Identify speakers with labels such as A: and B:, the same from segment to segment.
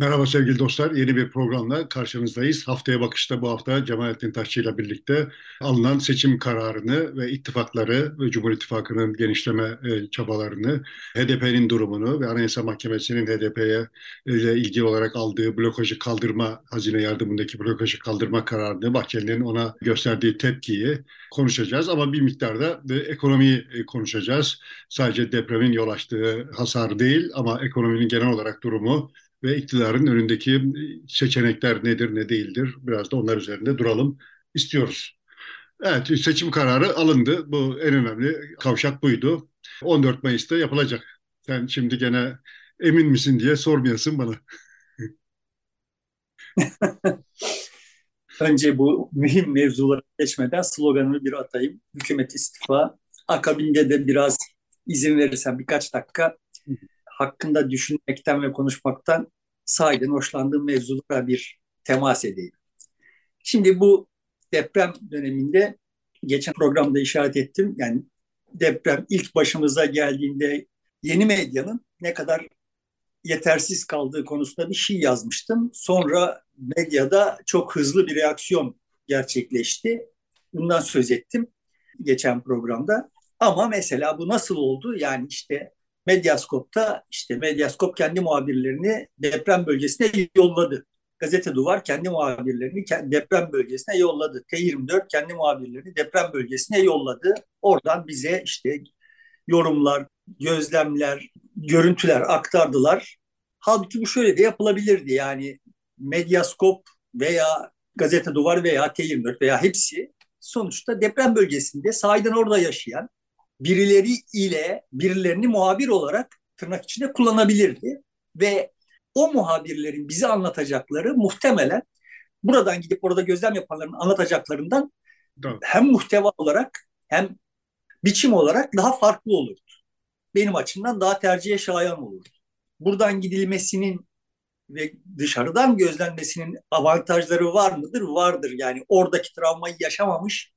A: Merhaba sevgili dostlar. Yeni bir programla karşınızdayız. Haftaya bakışta bu hafta Cemalettin Taşçı ile birlikte alınan seçim kararını ve ittifakları ve Cumhur İttifakı'nın genişleme e, çabalarını, HDP'nin durumunu ve Anayasa Mahkemesi'nin HDP'ye ile ilgili olarak aldığı blokajı kaldırma, hazine yardımındaki blokajı kaldırma kararını, Bahçeli'nin ona gösterdiği tepkiyi konuşacağız. Ama bir miktarda da ekonomiyi e, konuşacağız. Sadece depremin yol açtığı hasar değil ama ekonominin genel olarak durumu ve iktidarın önündeki seçenekler nedir ne değildir biraz da onlar üzerinde duralım istiyoruz. Evet seçim kararı alındı. Bu en önemli kavşak buydu. 14 Mayıs'ta yapılacak. Sen şimdi gene emin misin diye sormayasın bana.
B: Önce bu mühim mevzulara geçmeden sloganımı bir atayım. Hükümet istifa. Akabinde de biraz izin verirsen birkaç dakika hakkında düşünmekten ve konuşmaktan sahiden hoşlandığım mevzulara bir temas edeyim. Şimdi bu deprem döneminde geçen programda işaret ettim. Yani deprem ilk başımıza geldiğinde yeni medyanın ne kadar yetersiz kaldığı konusunda bir şey yazmıştım. Sonra medyada çok hızlı bir reaksiyon gerçekleşti. Bundan söz ettim geçen programda. Ama mesela bu nasıl oldu? Yani işte Medyaskop'ta işte Medyaskop kendi muhabirlerini deprem bölgesine yolladı. Gazete Duvar kendi muhabirlerini deprem bölgesine yolladı. T24 kendi muhabirlerini deprem bölgesine yolladı. Oradan bize işte yorumlar, gözlemler, görüntüler aktardılar. Halbuki bu şöyle de yapılabilirdi. Yani Medyaskop veya Gazete Duvar veya T24 veya hepsi sonuçta deprem bölgesinde sahiden orada yaşayan birileri ile birilerini muhabir olarak tırnak içinde kullanabilirdi. Ve o muhabirlerin bize anlatacakları muhtemelen buradan gidip orada gözlem yapanların anlatacaklarından Doğru. hem muhteva olarak hem biçim olarak daha farklı olurdu. Benim açımdan daha tercihe şayan olurdu. Buradan gidilmesinin ve dışarıdan gözlenmesinin avantajları var mıdır? Vardır. Yani oradaki travmayı yaşamamış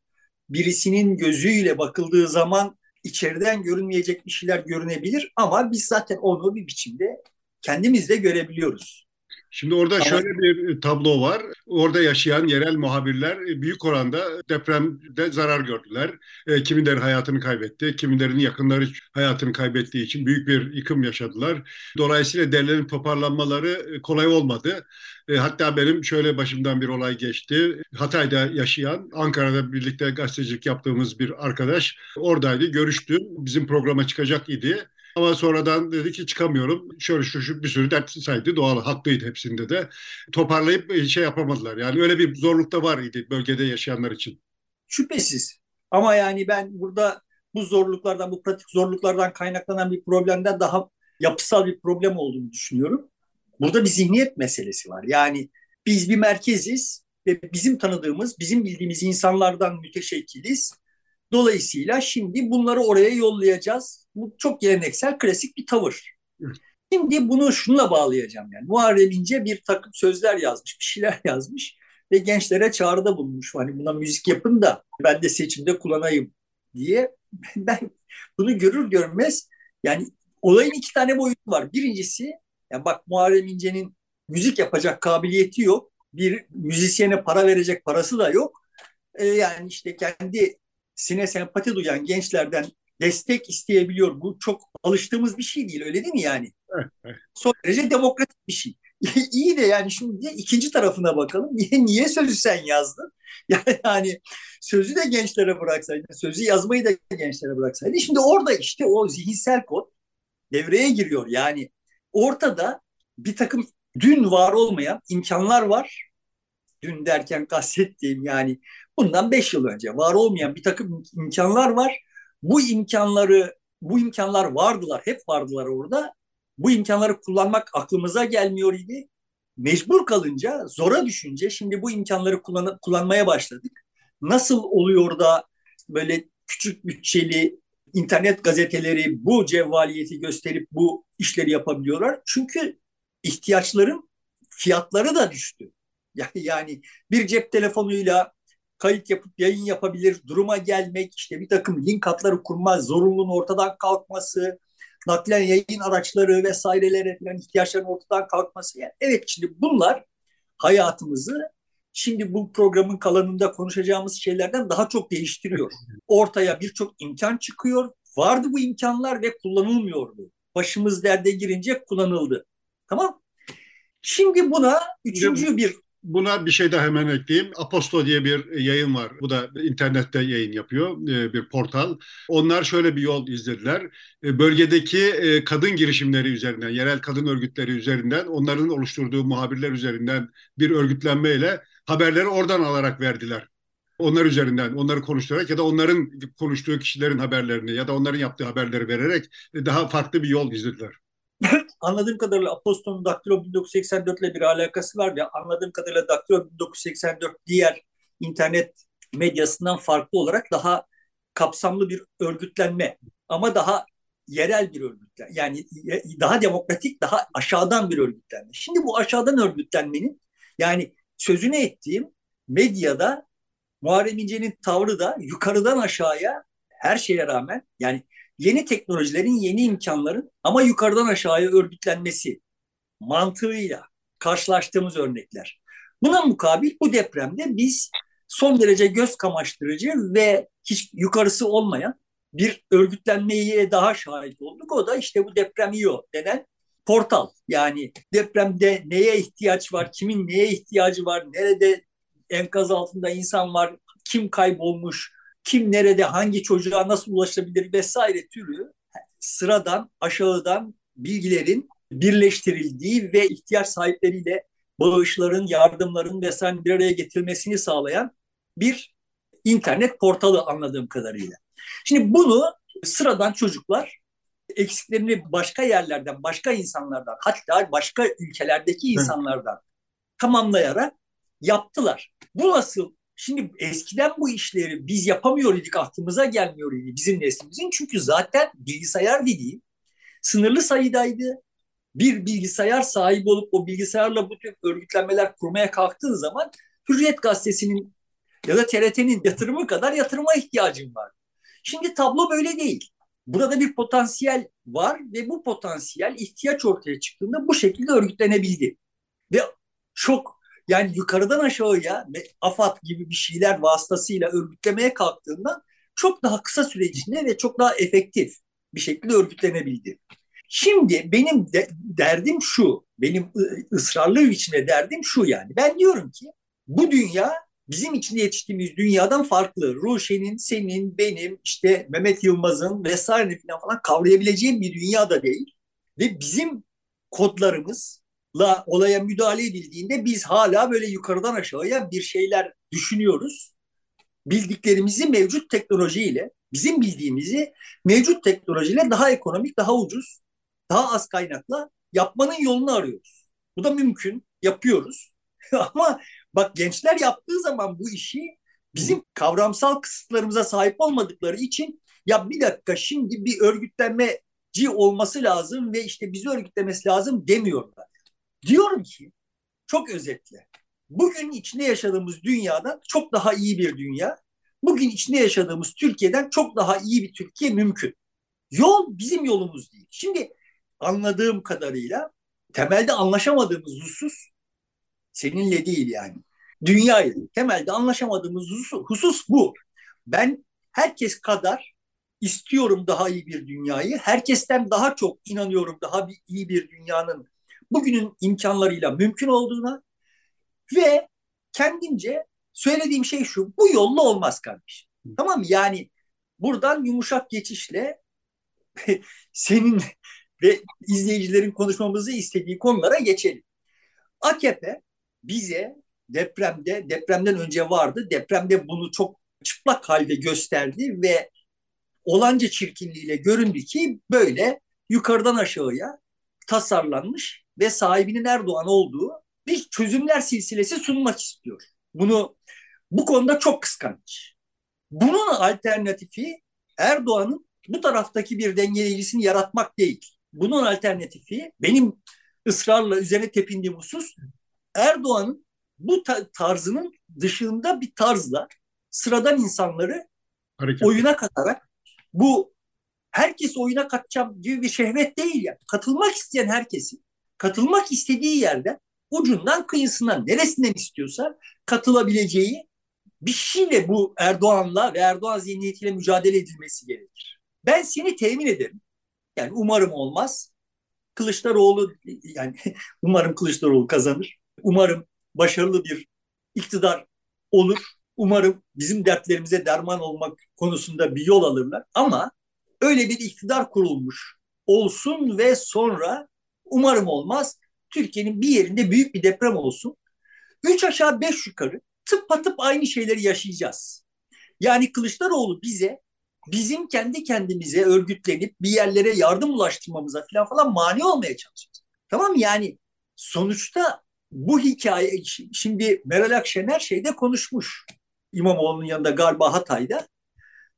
B: birisinin gözüyle bakıldığı zaman içeriden görünmeyecek bir şeyler görünebilir ama biz zaten onu bir biçimde kendimiz de görebiliyoruz.
A: Şimdi orada Ama... şöyle bir tablo var. Orada yaşayan yerel muhabirler büyük oranda depremde zarar gördüler. E, kimileri hayatını kaybetti, kimilerinin yakınları hayatını kaybettiği için büyük bir yıkım yaşadılar. Dolayısıyla derlerin toparlanmaları kolay olmadı. E, hatta benim şöyle başımdan bir olay geçti. Hatay'da yaşayan, Ankara'da birlikte gazetecilik yaptığımız bir arkadaş oradaydı, görüştüm. Bizim programa çıkacak idi. Ama sonradan dedi ki çıkamıyorum. Şöyle şu, şu bir sürü dert saydı. Doğal haklıydı hepsinde de. Toparlayıp e, şey yapamadılar. Yani öyle bir zorluk da var idi bölgede yaşayanlar için.
B: Şüphesiz. Ama yani ben burada bu zorluklardan, bu pratik zorluklardan kaynaklanan bir problemden daha yapısal bir problem olduğunu düşünüyorum. Burada bir zihniyet meselesi var. Yani biz bir merkeziz ve bizim tanıdığımız, bizim bildiğimiz insanlardan müteşekkiliz. Dolayısıyla şimdi bunları oraya yollayacağız. Bu çok geleneksel, klasik bir tavır. Şimdi bunu şununla bağlayacağım yani. Muharrem İnce bir takım sözler yazmış, bir şeyler yazmış ve gençlere çağrıda bulunmuş. Hani buna müzik yapın da ben de seçimde kullanayım diye. Ben bunu görür görmez yani olayın iki tane boyutu var. Birincisi yani bak Muharrem İnce'nin müzik yapacak kabiliyeti yok. Bir müzisyene para verecek parası da yok. Ee, yani işte kendi sine sempati duyan gençlerden destek isteyebiliyor. Bu çok alıştığımız bir şey değil öyle değil mi yani? Son derece demokratik bir şey. İyi de yani şimdi ikinci tarafına bakalım. Niye, niye sözü sen yazdın? Yani, sözü de gençlere bıraksaydın, sözü yazmayı da gençlere bıraksaydın. Şimdi orada işte o zihinsel kod devreye giriyor. Yani ortada bir takım dün var olmayan imkanlar var. Dün derken kastettiğim yani bundan beş yıl önce var olmayan bir takım imkanlar var. Bu imkanları, bu imkanlar vardılar, hep vardılar orada. Bu imkanları kullanmak aklımıza gelmiyor idi. Mecbur kalınca, zora düşünce şimdi bu imkanları kullan kullanmaya başladık. Nasıl oluyor da böyle küçük bütçeli internet gazeteleri bu cevvaliyeti gösterip bu işleri yapabiliyorlar? Çünkü ihtiyaçların fiyatları da düştü. Yani, yani bir cep telefonuyla kayıt yapıp yayın yapabilir duruma gelmek, işte bir takım link hatları kurma zorunluluğun ortadan kalkması, naklen yayın araçları vesaireleri falan ihtiyaçların ortadan kalkması. Yani evet şimdi bunlar hayatımızı şimdi bu programın kalanında konuşacağımız şeylerden daha çok değiştiriyor. Ortaya birçok imkan çıkıyor. Vardı bu imkanlar ve kullanılmıyordu. Başımız derde girince kullanıldı. Tamam. Şimdi buna üçüncü bir
A: Buna bir şey daha hemen ekleyeyim. Aposto diye bir yayın var. Bu da internette yayın yapıyor. E, bir portal. Onlar şöyle bir yol izlediler. E, bölgedeki e, kadın girişimleri üzerinden, yerel kadın örgütleri üzerinden, onların oluşturduğu muhabirler üzerinden bir örgütlenmeyle haberleri oradan alarak verdiler. Onlar üzerinden, onları konuşturarak ya da onların konuştuğu kişilerin haberlerini ya da onların yaptığı haberleri vererek daha farklı bir yol izlediler.
B: Anladığım kadarıyla Apostol'un Daktilo 1984 ile bir alakası var ya anladığım kadarıyla Daktilo 1984 diğer internet medyasından farklı olarak daha kapsamlı bir örgütlenme ama daha yerel bir örgütlenme. Yani daha demokratik, daha aşağıdan bir örgütlenme. Şimdi bu aşağıdan örgütlenmenin yani sözünü ettiğim medyada Muharrem İnce'nin tavrı da yukarıdan aşağıya her şeye rağmen yani yeni teknolojilerin, yeni imkanların ama yukarıdan aşağıya örgütlenmesi mantığıyla karşılaştığımız örnekler. Buna mukabil bu depremde biz son derece göz kamaştırıcı ve hiç yukarısı olmayan bir örgütlenmeye daha şahit olduk. O da işte bu deprem İO denen portal. Yani depremde neye ihtiyaç var, kimin neye ihtiyacı var, nerede enkaz altında insan var, kim kaybolmuş, kim nerede hangi çocuğa nasıl ulaşabilir vesaire türü sıradan aşağıdan bilgilerin birleştirildiği ve ihtiyaç sahipleriyle bağışların, yardımların vesaire bir araya getirilmesini sağlayan bir internet portalı anladığım kadarıyla. Şimdi bunu sıradan çocuklar eksiklerini başka yerlerden, başka insanlardan, hatta başka ülkelerdeki insanlardan tamamlayarak yaptılar. Bu nasıl Şimdi eskiden bu işleri biz yapamıyor idik, aklımıza gelmiyor idi bizim neslimizin. Çünkü zaten bilgisayar dediği sınırlı sayıdaydı. Bir bilgisayar sahibi olup o bilgisayarla bu tür örgütlenmeler kurmaya kalktığın zaman Hürriyet Gazetesi'nin ya da TRT'nin yatırımı kadar yatırıma ihtiyacın var. Şimdi tablo böyle değil. Burada bir potansiyel var ve bu potansiyel ihtiyaç ortaya çıktığında bu şekilde örgütlenebildi. Ve çok yani yukarıdan aşağıya AFAD gibi bir şeyler vasıtasıyla örgütlemeye kalktığında çok daha kısa süre içinde ve çok daha efektif bir şekilde örgütlenebildi. Şimdi benim de, derdim şu, benim ısrarlı biçimde derdim şu yani. Ben diyorum ki bu dünya bizim içinde yetiştiğimiz dünyadan farklı. Ruşen'in, senin, benim, işte Mehmet Yılmaz'ın vesaire falan, falan kavrayabileceğim bir dünya da değil. Ve bizim kodlarımız, la olaya müdahale edildiğinde biz hala böyle yukarıdan aşağıya bir şeyler düşünüyoruz. Bildiklerimizi mevcut teknolojiyle, bizim bildiğimizi mevcut teknolojiyle daha ekonomik, daha ucuz, daha az kaynakla yapmanın yolunu arıyoruz. Bu da mümkün, yapıyoruz. Ama bak gençler yaptığı zaman bu işi bizim kavramsal kısıtlarımıza sahip olmadıkları için ya bir dakika şimdi bir örgütlenmeci olması lazım ve işte bizi örgütlemesi lazım demiyorlar. Diyorum ki çok özetle bugün içinde yaşadığımız dünyadan çok daha iyi bir dünya, bugün içinde yaşadığımız Türkiye'den çok daha iyi bir Türkiye mümkün. Yol bizim yolumuz değil. Şimdi anladığım kadarıyla temelde anlaşamadığımız husus seninle değil yani. Dünyayla temelde anlaşamadığımız husus, husus bu. Ben herkes kadar istiyorum daha iyi bir dünyayı. Herkesten daha çok inanıyorum daha bir, iyi bir dünyanın bugünün imkanlarıyla mümkün olduğuna ve kendince söylediğim şey şu, bu yolla olmaz kardeşim. Tamam mı? Yani buradan yumuşak geçişle senin ve izleyicilerin konuşmamızı istediği konulara geçelim. AKP bize depremde, depremden önce vardı. Depremde bunu çok çıplak halde gösterdi ve olanca çirkinliğiyle göründü ki böyle yukarıdan aşağıya tasarlanmış ve sahibinin Erdoğan olduğu bir çözümler silsilesi sunmak istiyor. Bunu bu konuda çok kıskanç. Bunun alternatifi Erdoğan'ın bu taraftaki bir dengeleyicisini yaratmak değil. Bunun alternatifi benim ısrarla üzerine tepindiğim husus Erdoğan'ın bu tarzının dışında bir tarzla sıradan insanları Hareket. oyuna katarak bu herkes oyuna katacağım gibi bir şehvet değil ya. Katılmak isteyen herkesin katılmak istediği yerde ucundan kıyısından neresinden istiyorsa katılabileceği bir şeyle bu Erdoğan'la ve Erdoğan zihniyetiyle mücadele edilmesi gerekir. Ben seni temin ederim. Yani umarım olmaz. Kılıçdaroğlu yani umarım Kılıçdaroğlu kazanır. Umarım başarılı bir iktidar olur. Umarım bizim dertlerimize derman olmak konusunda bir yol alırlar. Ama öyle bir iktidar kurulmuş olsun ve sonra umarım olmaz. Türkiye'nin bir yerinde büyük bir deprem olsun. Üç aşağı beş yukarı tıpatıp aynı şeyleri yaşayacağız. Yani Kılıçdaroğlu bize bizim kendi kendimize örgütlenip bir yerlere yardım ulaştırmamıza falan falan mani olmaya çalışacağız. Tamam mı? Yani sonuçta bu hikaye şimdi Meral Akşener şeyde konuşmuş. İmamoğlu'nun yanında galiba Hatay'da.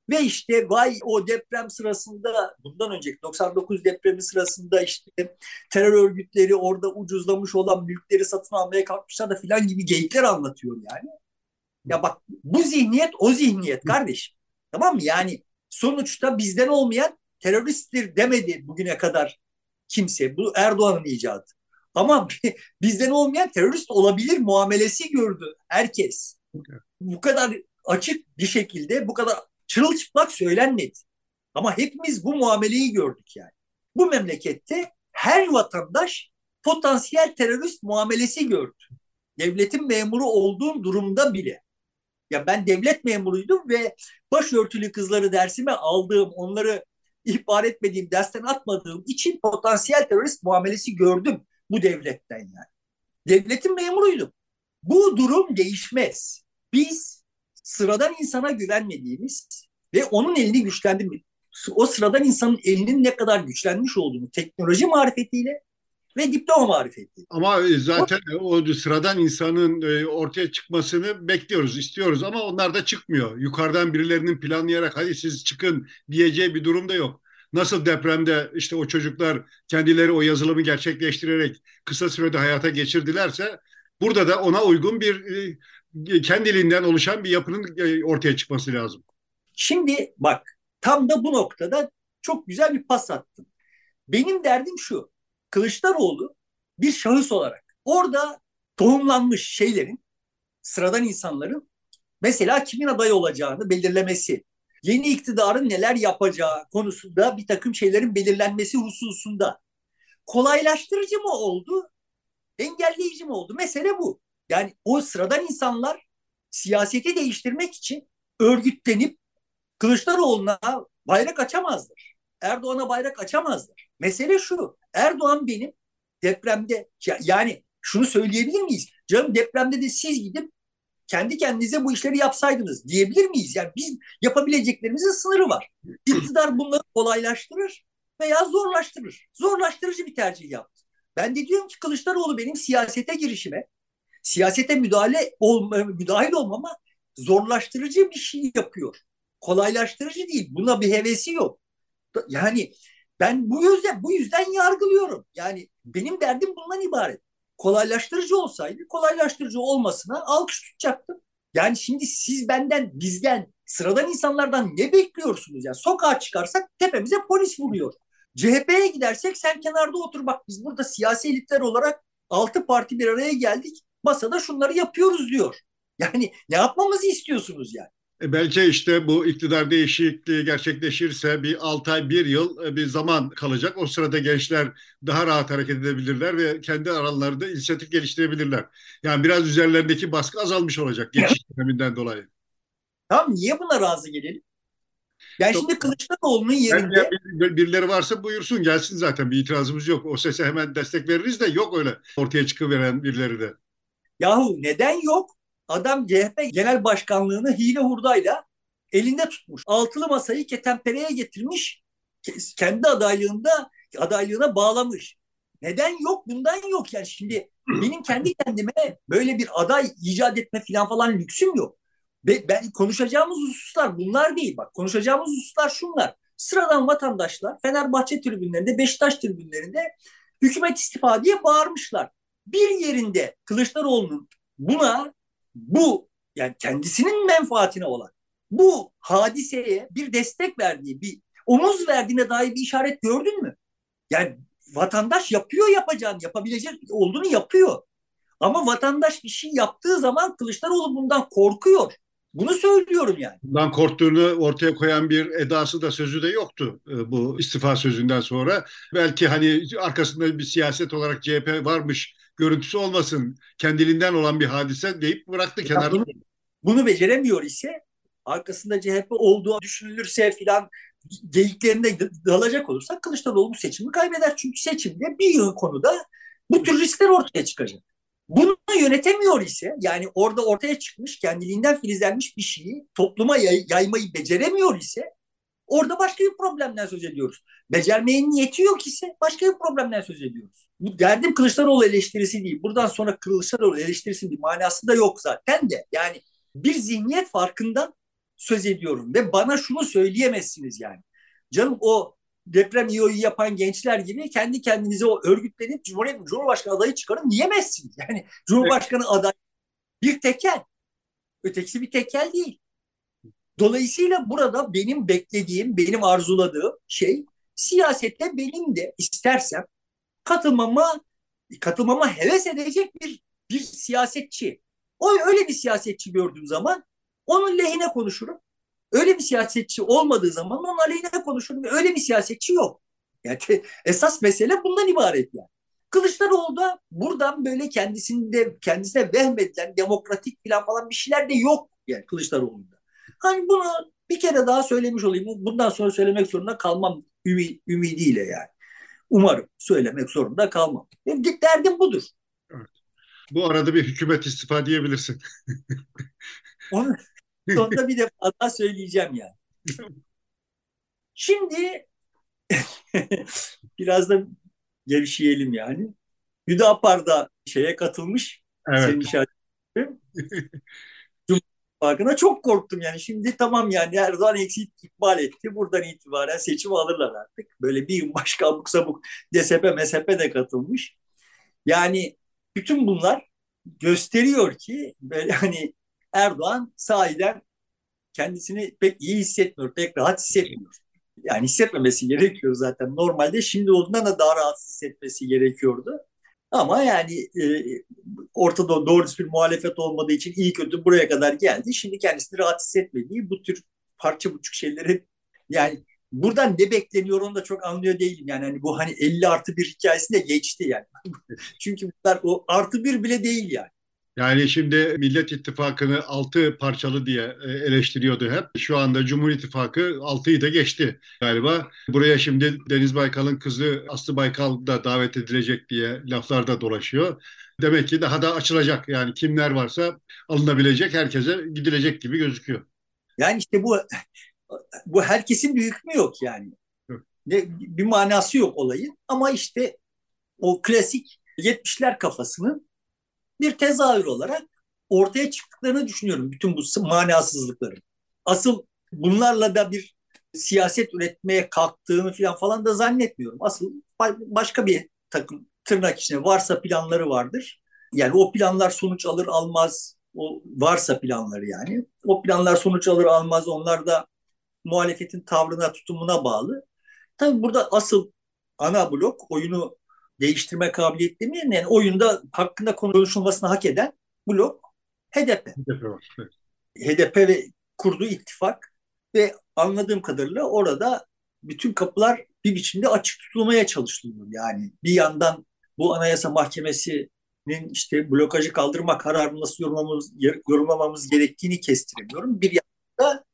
B: Ve işte vay o deprem sırasında bundan önceki 99 depremi sırasında işte terör örgütleri orada ucuzlamış olan mülkleri satın almaya kalkmışlar da filan gibi geyikler anlatıyor yani. Ya bak bu zihniyet o zihniyet kardeşim. Tamam mı? Yani sonuçta bizden olmayan teröristtir demedi bugüne kadar kimse. Bu Erdoğan'ın icadı. Ama bizden olmayan terörist olabilir muamelesi gördü herkes. Bu kadar açık bir şekilde bu kadar çırılçıplak söylenmedi. Ama hepimiz bu muameleyi gördük yani. Bu memlekette her vatandaş potansiyel terörist muamelesi gördü. Devletin memuru olduğum durumda bile. Ya ben devlet memuruydum ve başörtülü kızları dersime aldığım, onları ihbar etmediğim, dersten atmadığım için potansiyel terörist muamelesi gördüm bu devletten yani. Devletin memuruydum. Bu durum değişmez. Biz sıradan insana güvenmediğimiz ve onun elini güçlendirmek, o sıradan insanın elinin ne kadar güçlenmiş olduğunu teknoloji marifetiyle ve diploma marifeti.
A: Ama e, zaten o, o sıradan insanın e, ortaya çıkmasını bekliyoruz, istiyoruz ama onlar da çıkmıyor. Yukarıdan birilerinin planlayarak hadi siz çıkın diyeceği bir durum da yok. Nasıl depremde işte o çocuklar kendileri o yazılımı gerçekleştirerek kısa sürede hayata geçirdilerse burada da ona uygun bir e, kendiliğinden oluşan bir yapının ortaya çıkması lazım.
B: Şimdi bak tam da bu noktada çok güzel bir pas attın. Benim derdim şu. Kılıçdaroğlu bir şahıs olarak orada tohumlanmış şeylerin, sıradan insanların mesela kimin aday olacağını belirlemesi, yeni iktidarın neler yapacağı konusunda bir takım şeylerin belirlenmesi hususunda kolaylaştırıcı mı oldu, engelleyici mi oldu? Mesele bu. Yani o sıradan insanlar siyaseti değiştirmek için örgütlenip Kılıçdaroğlu'na bayrak açamazlar. Erdoğan'a bayrak açamazlar. Mesele şu. Erdoğan benim depremde yani şunu söyleyebilir miyiz? Canım depremde de siz gidip kendi kendinize bu işleri yapsaydınız diyebilir miyiz? Yani biz yapabileceklerimizin sınırı var. İktidar bunları kolaylaştırır veya zorlaştırır. Zorlaştırıcı bir tercih yaptı. Ben de diyorum ki Kılıçdaroğlu benim siyasete girişime, siyasete müdahale olma, müdahil olmama zorlaştırıcı bir şey yapıyor. Kolaylaştırıcı değil. Buna bir hevesi yok. Yani ben bu yüzden bu yüzden yargılıyorum. Yani benim derdim bundan ibaret. Kolaylaştırıcı olsaydı kolaylaştırıcı olmasına alkış tutacaktım. Yani şimdi siz benden, bizden, sıradan insanlardan ne bekliyorsunuz? Yani sokağa çıkarsak tepemize polis vuruyor. CHP'ye gidersek sen kenarda otur bak biz burada siyasi elitler olarak altı parti bir araya geldik. Masada şunları yapıyoruz diyor. Yani ne yapmamızı istiyorsunuz yani?
A: E, belki işte bu iktidar değişikliği gerçekleşirse bir 6 ay, 1 yıl e, bir zaman kalacak. O sırada gençler daha rahat hareket edebilirler ve kendi aralarında inisiyatif geliştirebilirler. Yani biraz üzerlerindeki baskı azalmış olacak geçiş döneminden dolayı.
B: Tamam niye buna razı gelelim? Yani Çok, şimdi Kılıçdaroğlu'nun yerinde...
A: Bir, birileri varsa buyursun gelsin zaten bir itirazımız yok. O sese hemen destek veririz de yok öyle ortaya çıkıveren birileri de.
B: Yahu neden yok? Adam CHP genel başkanlığını hile hurdayla elinde tutmuş. Altılı masayı ketenpereye getirmiş. Kendi adaylığında adaylığına bağlamış. Neden yok? Bundan yok yani şimdi benim kendi kendime böyle bir aday icat etme falan falan lüksüm yok. Ve ben konuşacağımız hususlar bunlar değil. Bak konuşacağımız hususlar şunlar. Sıradan vatandaşlar Fenerbahçe tribünlerinde, Beşiktaş tribünlerinde hükümet istifa diye bağırmışlar. Bir yerinde Kılıçdaroğlu'nun buna bu yani kendisinin menfaatine olan bu hadiseye bir destek verdiği bir omuz verdiğine dair bir işaret gördün mü? Yani vatandaş yapıyor yapacağını, yapabilecek olduğunu yapıyor. Ama vatandaş bir şey yaptığı zaman Kılıçdaroğlu bundan korkuyor. Bunu söylüyorum yani.
A: Bundan korktuğunu ortaya koyan bir edası da sözü de yoktu e, bu istifa sözünden sonra. Belki hani arkasında bir siyaset olarak CHP varmış görüntüsü olmasın. Kendiliğinden olan bir hadise deyip bıraktı ya kenarda.
B: Bunu, bunu beceremiyor ise arkasında CHP olduğu düşünülürse filan geyiklerine dalacak olursak Kılıçdaroğlu bu seçimi kaybeder. Çünkü seçimde bir konuda bu tür riskler ortaya çıkacak. Bunu yönetemiyor ise yani orada ortaya çıkmış kendiliğinden filizlenmiş bir şeyi topluma yay, yaymayı beceremiyor ise orada başka bir problemden söz ediyoruz. Becermeyin niyeti yok ise başka bir problemden söz ediyoruz. Bu derdim Kılıçdaroğlu eleştirisi değil. Buradan sonra Kılıçdaroğlu eleştirisinin bir manası da yok zaten de. Yani bir zihniyet farkından söz ediyorum ve bana şunu söyleyemezsiniz yani. Canım o deprem İO'yu yapan gençler gibi kendi kendinize o örgütlenip Cumhuriyet Cumhurbaşkanı adayı çıkarın diyemezsiniz. Yani Cumhurbaşkanı evet. adayı bir tekel. Ötekisi bir tekel değil. Dolayısıyla burada benim beklediğim, benim arzuladığım şey siyasette benim de istersem katılmama katılmama heves edecek bir bir siyasetçi. O öyle bir siyasetçi gördüğüm zaman onun lehine konuşurum. Öyle bir siyasetçi olmadığı zaman onun aleyhine konuşurum. Öyle bir siyasetçi yok. Yani esas mesele bundan ibaret yani. Kılıçdaroğlu da buradan böyle kendisinde kendisine vehmedilen demokratik falan falan bir şeyler de yok yani Kılıçdaroğlu'nda. Hani bunu bir kere daha söylemiş olayım. Bundan sonra söylemek zorunda kalmam ümid, ümidiyle yani. Umarım söylemek zorunda kalmam. Derdim budur.
A: Evet. Bu arada bir hükümet istifa diyebilirsin.
B: Onu, Sonunda bir defa daha söyleyeceğim yani. Şimdi biraz da gevşeyelim yani. Hüdapar da şeye katılmış. Evet. Senin. Farkına çok korktum yani. Şimdi tamam yani Erdoğan eksik ikbal etti. Buradan itibaren seçim alırlar artık. Böyle bir başka abuk sabuk DSP, MSP de katılmış. Yani bütün bunlar gösteriyor ki böyle hani Erdoğan sahiden kendisini pek iyi hissetmiyor, pek rahat hissetmiyor. Yani hissetmemesi gerekiyor zaten. Normalde şimdi olduğundan da daha rahat hissetmesi gerekiyordu. Ama yani e, ortada doğru bir muhalefet olmadığı için iyi kötü buraya kadar geldi. Şimdi kendisini rahat hissetmediği bu tür parça buçuk şeyleri yani buradan ne bekleniyor onu da çok anlıyor değilim. Yani hani bu hani 50 artı bir hikayesinde geçti yani. Çünkü bunlar o artı bir bile değil yani.
A: Yani şimdi Millet İttifakı'nı altı parçalı diye e, eleştiriyordu hep. Şu anda Cumhur İttifakı altıyı da geçti galiba. Buraya şimdi Deniz Baykal'ın kızı Aslı Baykal da davet edilecek diye laflar da dolaşıyor. Demek ki daha da açılacak. Yani kimler varsa alınabilecek herkese gidilecek gibi gözüküyor.
B: Yani işte bu bu herkesin bir hükmü yok yani. Ne, bir manası yok olayın ama işte o klasik 70'ler kafasının bir tezahür olarak ortaya çıktıklarını düşünüyorum bütün bu manasızlıkların. Asıl bunlarla da bir siyaset üretmeye kalktığını falan falan da zannetmiyorum. Asıl başka bir takım tırnak içinde varsa planları vardır. Yani o planlar sonuç alır almaz o varsa planları yani. O planlar sonuç alır almaz onlar da muhalefetin tavrına tutumuna bağlı. Tabii burada asıl ana blok oyunu değiştirme kabiliyeti demeyelim yani oyunda hakkında konuşulmasını hak eden blok HDP. HDP. HDP ve kurduğu ittifak ve anladığım kadarıyla orada bütün kapılar bir biçimde açık tutulmaya çalışılıyor. Yani bir yandan bu Anayasa Mahkemesi'nin işte blokajı kaldırma kararını nasıl yorumlamamız, yorumlamamız gerektiğini kestiremiyorum. Bir yanda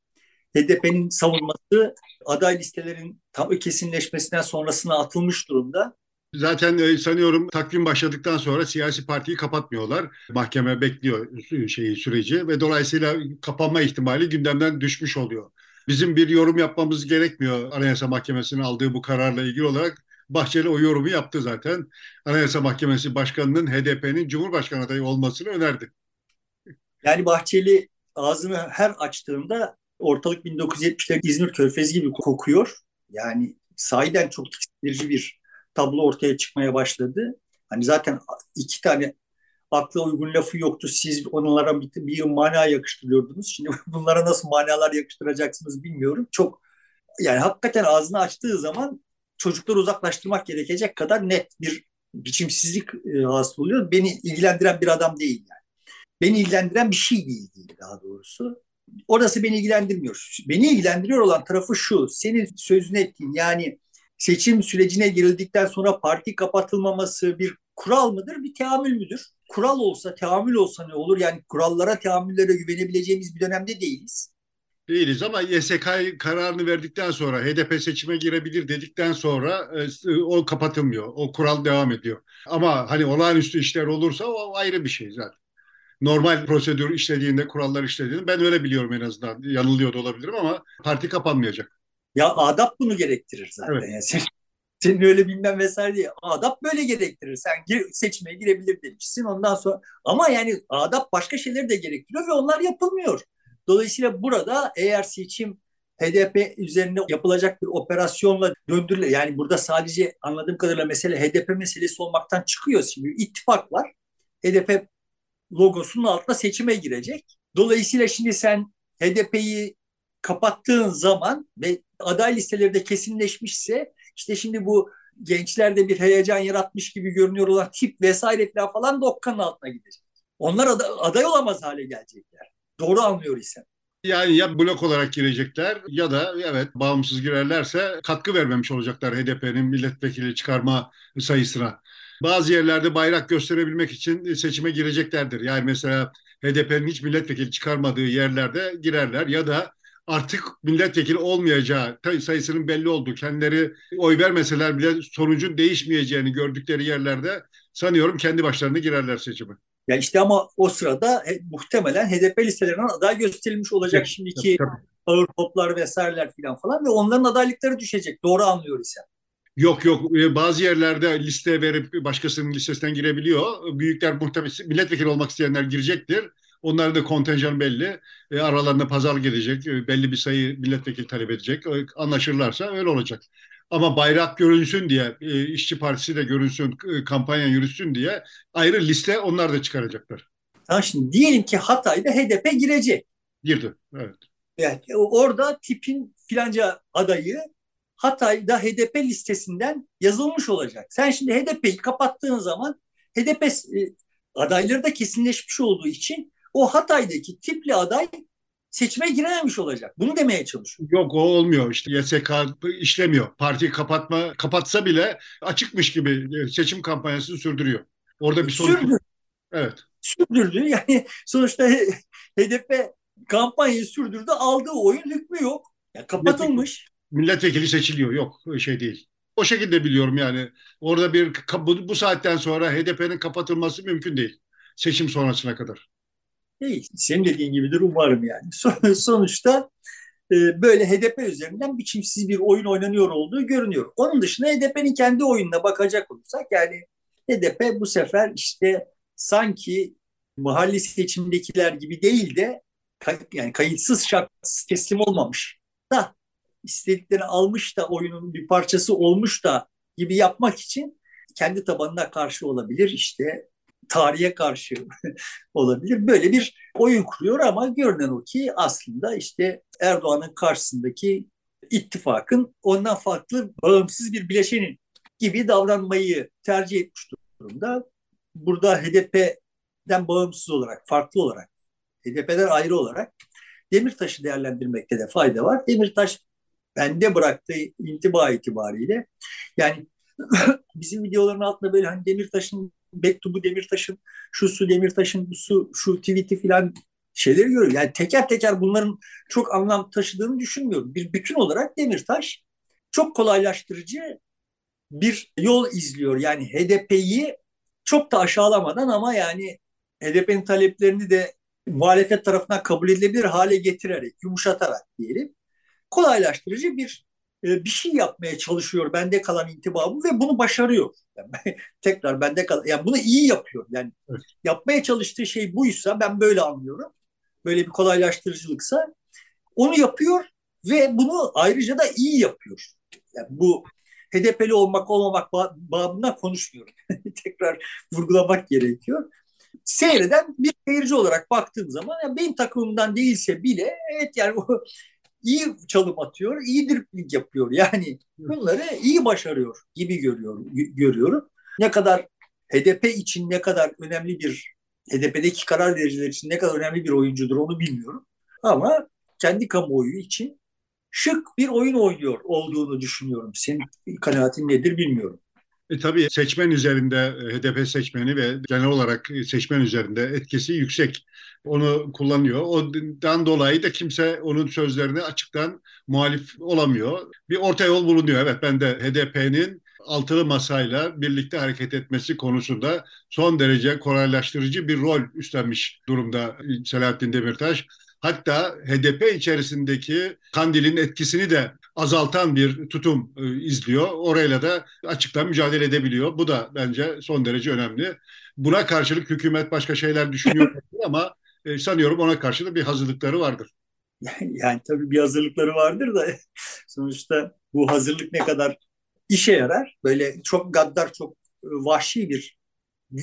B: HDP'nin savunması aday listelerin tam kesinleşmesinden sonrasına atılmış durumda.
A: Zaten e, sanıyorum takvim başladıktan sonra siyasi partiyi kapatmıyorlar. Mahkeme bekliyor şeyi süreci ve dolayısıyla kapanma ihtimali gündemden düşmüş oluyor. Bizim bir yorum yapmamız gerekmiyor Anayasa Mahkemesi'nin aldığı bu kararla ilgili olarak. Bahçeli o yorumu yaptı zaten. Anayasa Mahkemesi Başkanı'nın HDP'nin Cumhurbaşkanı adayı olmasını önerdi.
B: Yani Bahçeli ağzını her açtığında ortalık 1970'ler İzmir Körfezi gibi kokuyor. Yani sahiden çok tiksindirici bir tablo ortaya çıkmaya başladı. Hani zaten iki tane akla uygun lafı yoktu. Siz onlara bir, bir mana yakıştırıyordunuz. Şimdi bunlara nasıl manalar yakıştıracaksınız bilmiyorum. Çok yani hakikaten ağzını açtığı zaman çocukları uzaklaştırmak gerekecek kadar net bir biçimsizlik e, hasıl oluyor. Beni ilgilendiren bir adam değil yani. Beni ilgilendiren bir şey değil, değil daha doğrusu. Orası beni ilgilendirmiyor. Beni ilgilendiriyor olan tarafı şu. Senin sözünü ettiğin yani seçim sürecine girildikten sonra parti kapatılmaması bir kural mıdır, bir teamül müdür? Kural olsa, teamül olsa ne olur? Yani kurallara, teamüllere güvenebileceğimiz bir dönemde değiliz.
A: Değiliz ama YSK kararını verdikten sonra HDP seçime girebilir dedikten sonra e, o kapatılmıyor. O kural devam ediyor. Ama hani olağanüstü işler olursa o ayrı bir şey zaten. Normal prosedür işlediğinde, kurallar işlediğinde ben öyle biliyorum en azından. Yanılıyor da olabilirim ama parti kapanmayacak.
B: Ya adap bunu gerektirir zaten. Evet. Yani sen, senin öyle bilmem vesaire diye. Adap böyle gerektirir. Sen gir, seçmeye girebilir demişsin. Ondan sonra ama yani adap başka şeyleri de gerektiriyor ve onlar yapılmıyor. Dolayısıyla burada eğer seçim HDP üzerine yapılacak bir operasyonla döndürüle yani burada sadece anladığım kadarıyla mesele HDP meselesi olmaktan çıkıyor. Şimdi ittifak var. HDP logosunun altında seçime girecek. Dolayısıyla şimdi sen HDP'yi kapattığın zaman ve aday listeleri de kesinleşmişse işte şimdi bu gençlerde bir heyecan yaratmış gibi görünüyor olan tip vesaire falan da okkanın altına gidecek. Onlar aday, aday olamaz hale gelecekler. Doğru anlıyor isem.
A: Yani ya blok olarak girecekler ya da evet bağımsız girerlerse katkı vermemiş olacaklar HDP'nin milletvekili çıkarma sayısına. Bazı yerlerde bayrak gösterebilmek için seçime gireceklerdir. Yani mesela HDP'nin hiç milletvekili çıkarmadığı yerlerde girerler ya da artık milletvekili olmayacağı sayısının belli olduğu, kendileri oy vermeseler bile sonucun değişmeyeceğini gördükleri yerlerde sanıyorum kendi başlarına girerler seçime.
B: Ya işte ama o sırada he, muhtemelen HDP listelerinden aday gösterilmiş olacak evet, şimdiki tabii. ağır toplar vesaireler falan falan ve onların adaylıkları düşecek. Doğru anlıyor ise.
A: Yok yok e, bazı yerlerde liste verip başkasının listesinden girebiliyor. Büyükler muhtemelen milletvekili olmak isteyenler girecektir. Onların da kontenjan belli. E, aralarında pazar gelecek. E, belli bir sayı milletvekili talep edecek. E, anlaşırlarsa öyle olacak. Ama bayrak görünsün diye, e, işçi partisi de görünsün, e, kampanya yürüsün diye ayrı liste onlar da çıkaracaklar.
B: Ha şimdi diyelim ki Hatay'da HDP girecek.
A: Girdi, evet.
B: Yani orada tipin filanca adayı Hatay'da HDP listesinden yazılmış olacak. Sen şimdi HDP'yi kapattığın zaman HDP e, adayları da kesinleşmiş olduğu için o Hatay'daki tipli aday seçime girememiş olacak. Bunu demeye çalışıyor.
A: Yok o olmuyor işte YSK işlemiyor. Parti kapatma kapatsa bile açıkmış gibi seçim kampanyasını sürdürüyor. Orada bir sonuç. Sürdür. Evet.
B: Sürdürdü. Yani sonuçta HDP kampanyayı sürdürdü. Aldığı oyun hükmü yok. Ya kapatılmış.
A: Milletvekili seçiliyor. Yok şey değil. O şekilde biliyorum yani. Orada bir bu, bu saatten sonra HDP'nin kapatılması mümkün değil. Seçim sonrasına kadar.
B: Değil. Senin dediğin gibidir umarım yani. Sonuçta e, böyle HDP üzerinden biçimsiz bir oyun oynanıyor olduğu görünüyor. Onun dışında HDP'nin kendi oyununa bakacak olursak yani HDP bu sefer işte sanki mahalli seçimdekiler gibi değil de yani kayıtsız şartsız teslim olmamış da istediklerini almış da oyunun bir parçası olmuş da gibi yapmak için kendi tabanına karşı olabilir. İşte tarihe karşı olabilir. Böyle bir oyun kuruyor ama görünen o ki aslında işte Erdoğan'ın karşısındaki ittifakın ondan farklı bağımsız bir bileşenin gibi davranmayı tercih etmiş durumda. Burada HDP'den bağımsız olarak, farklı olarak, HDP'den ayrı olarak Demirtaş'ı değerlendirmekte de fayda var. Demirtaş bende bıraktığı intiba itibariyle yani bizim videoların altında böyle hani Demirtaş'ın mektubu Demirtaş'ın, şu su Demirtaş'ın, bu su, şu tweet'i filan şeyleri görüyor. Yani teker teker bunların çok anlam taşıdığını düşünmüyorum. Bir bütün olarak Demirtaş çok kolaylaştırıcı bir yol izliyor. Yani HDP'yi çok da aşağılamadan ama yani HDP'nin taleplerini de muhalefet tarafından kabul edilebilir hale getirerek, yumuşatarak diyelim kolaylaştırıcı bir e, bir şey yapmaya çalışıyor bende kalan intibamı ve bunu başarıyor. Yani, tekrar bende kalan yani bunu iyi yapıyor. Yani evet. yapmaya çalıştığı şey buysa ben böyle anlıyorum. Böyle bir kolaylaştırıcılıksa onu yapıyor ve bunu ayrıca da iyi yapıyor. Yani bu HDP'li olmak olmamak babından konuşmuyorum. tekrar vurgulamak gerekiyor. Seyreden bir seyirci olarak baktığım zaman yani benim takımımdan değilse bile evet yani o iyi çalım atıyor, iyi dripling yapıyor. Yani bunları iyi başarıyor gibi görüyorum. görüyorum. Ne kadar HDP için ne kadar önemli bir HDP'deki karar vericiler için ne kadar önemli bir oyuncudur onu bilmiyorum. Ama kendi kamuoyu için şık bir oyun oynuyor olduğunu düşünüyorum. Senin kanaatin nedir bilmiyorum.
A: E, tabii seçmen üzerinde, e, HDP seçmeni ve genel olarak seçmen üzerinde etkisi yüksek. Onu kullanıyor. Ondan dolayı da kimse onun sözlerine açıktan muhalif olamıyor. Bir orta yol bulunuyor. Evet ben de HDP'nin altılı masayla birlikte hareket etmesi konusunda son derece kolaylaştırıcı bir rol üstlenmiş durumda Selahattin Demirtaş. Hatta HDP içerisindeki Kandil'in etkisini de azaltan bir tutum e, izliyor. Orayla da açıktan mücadele edebiliyor. Bu da bence son derece önemli. Buna karşılık hükümet başka şeyler düşünüyor ama e, sanıyorum ona karşı da bir hazırlıkları vardır.
B: Yani tabii bir hazırlıkları vardır da sonuçta bu hazırlık ne kadar işe yarar. Böyle çok gaddar, çok e, vahşi bir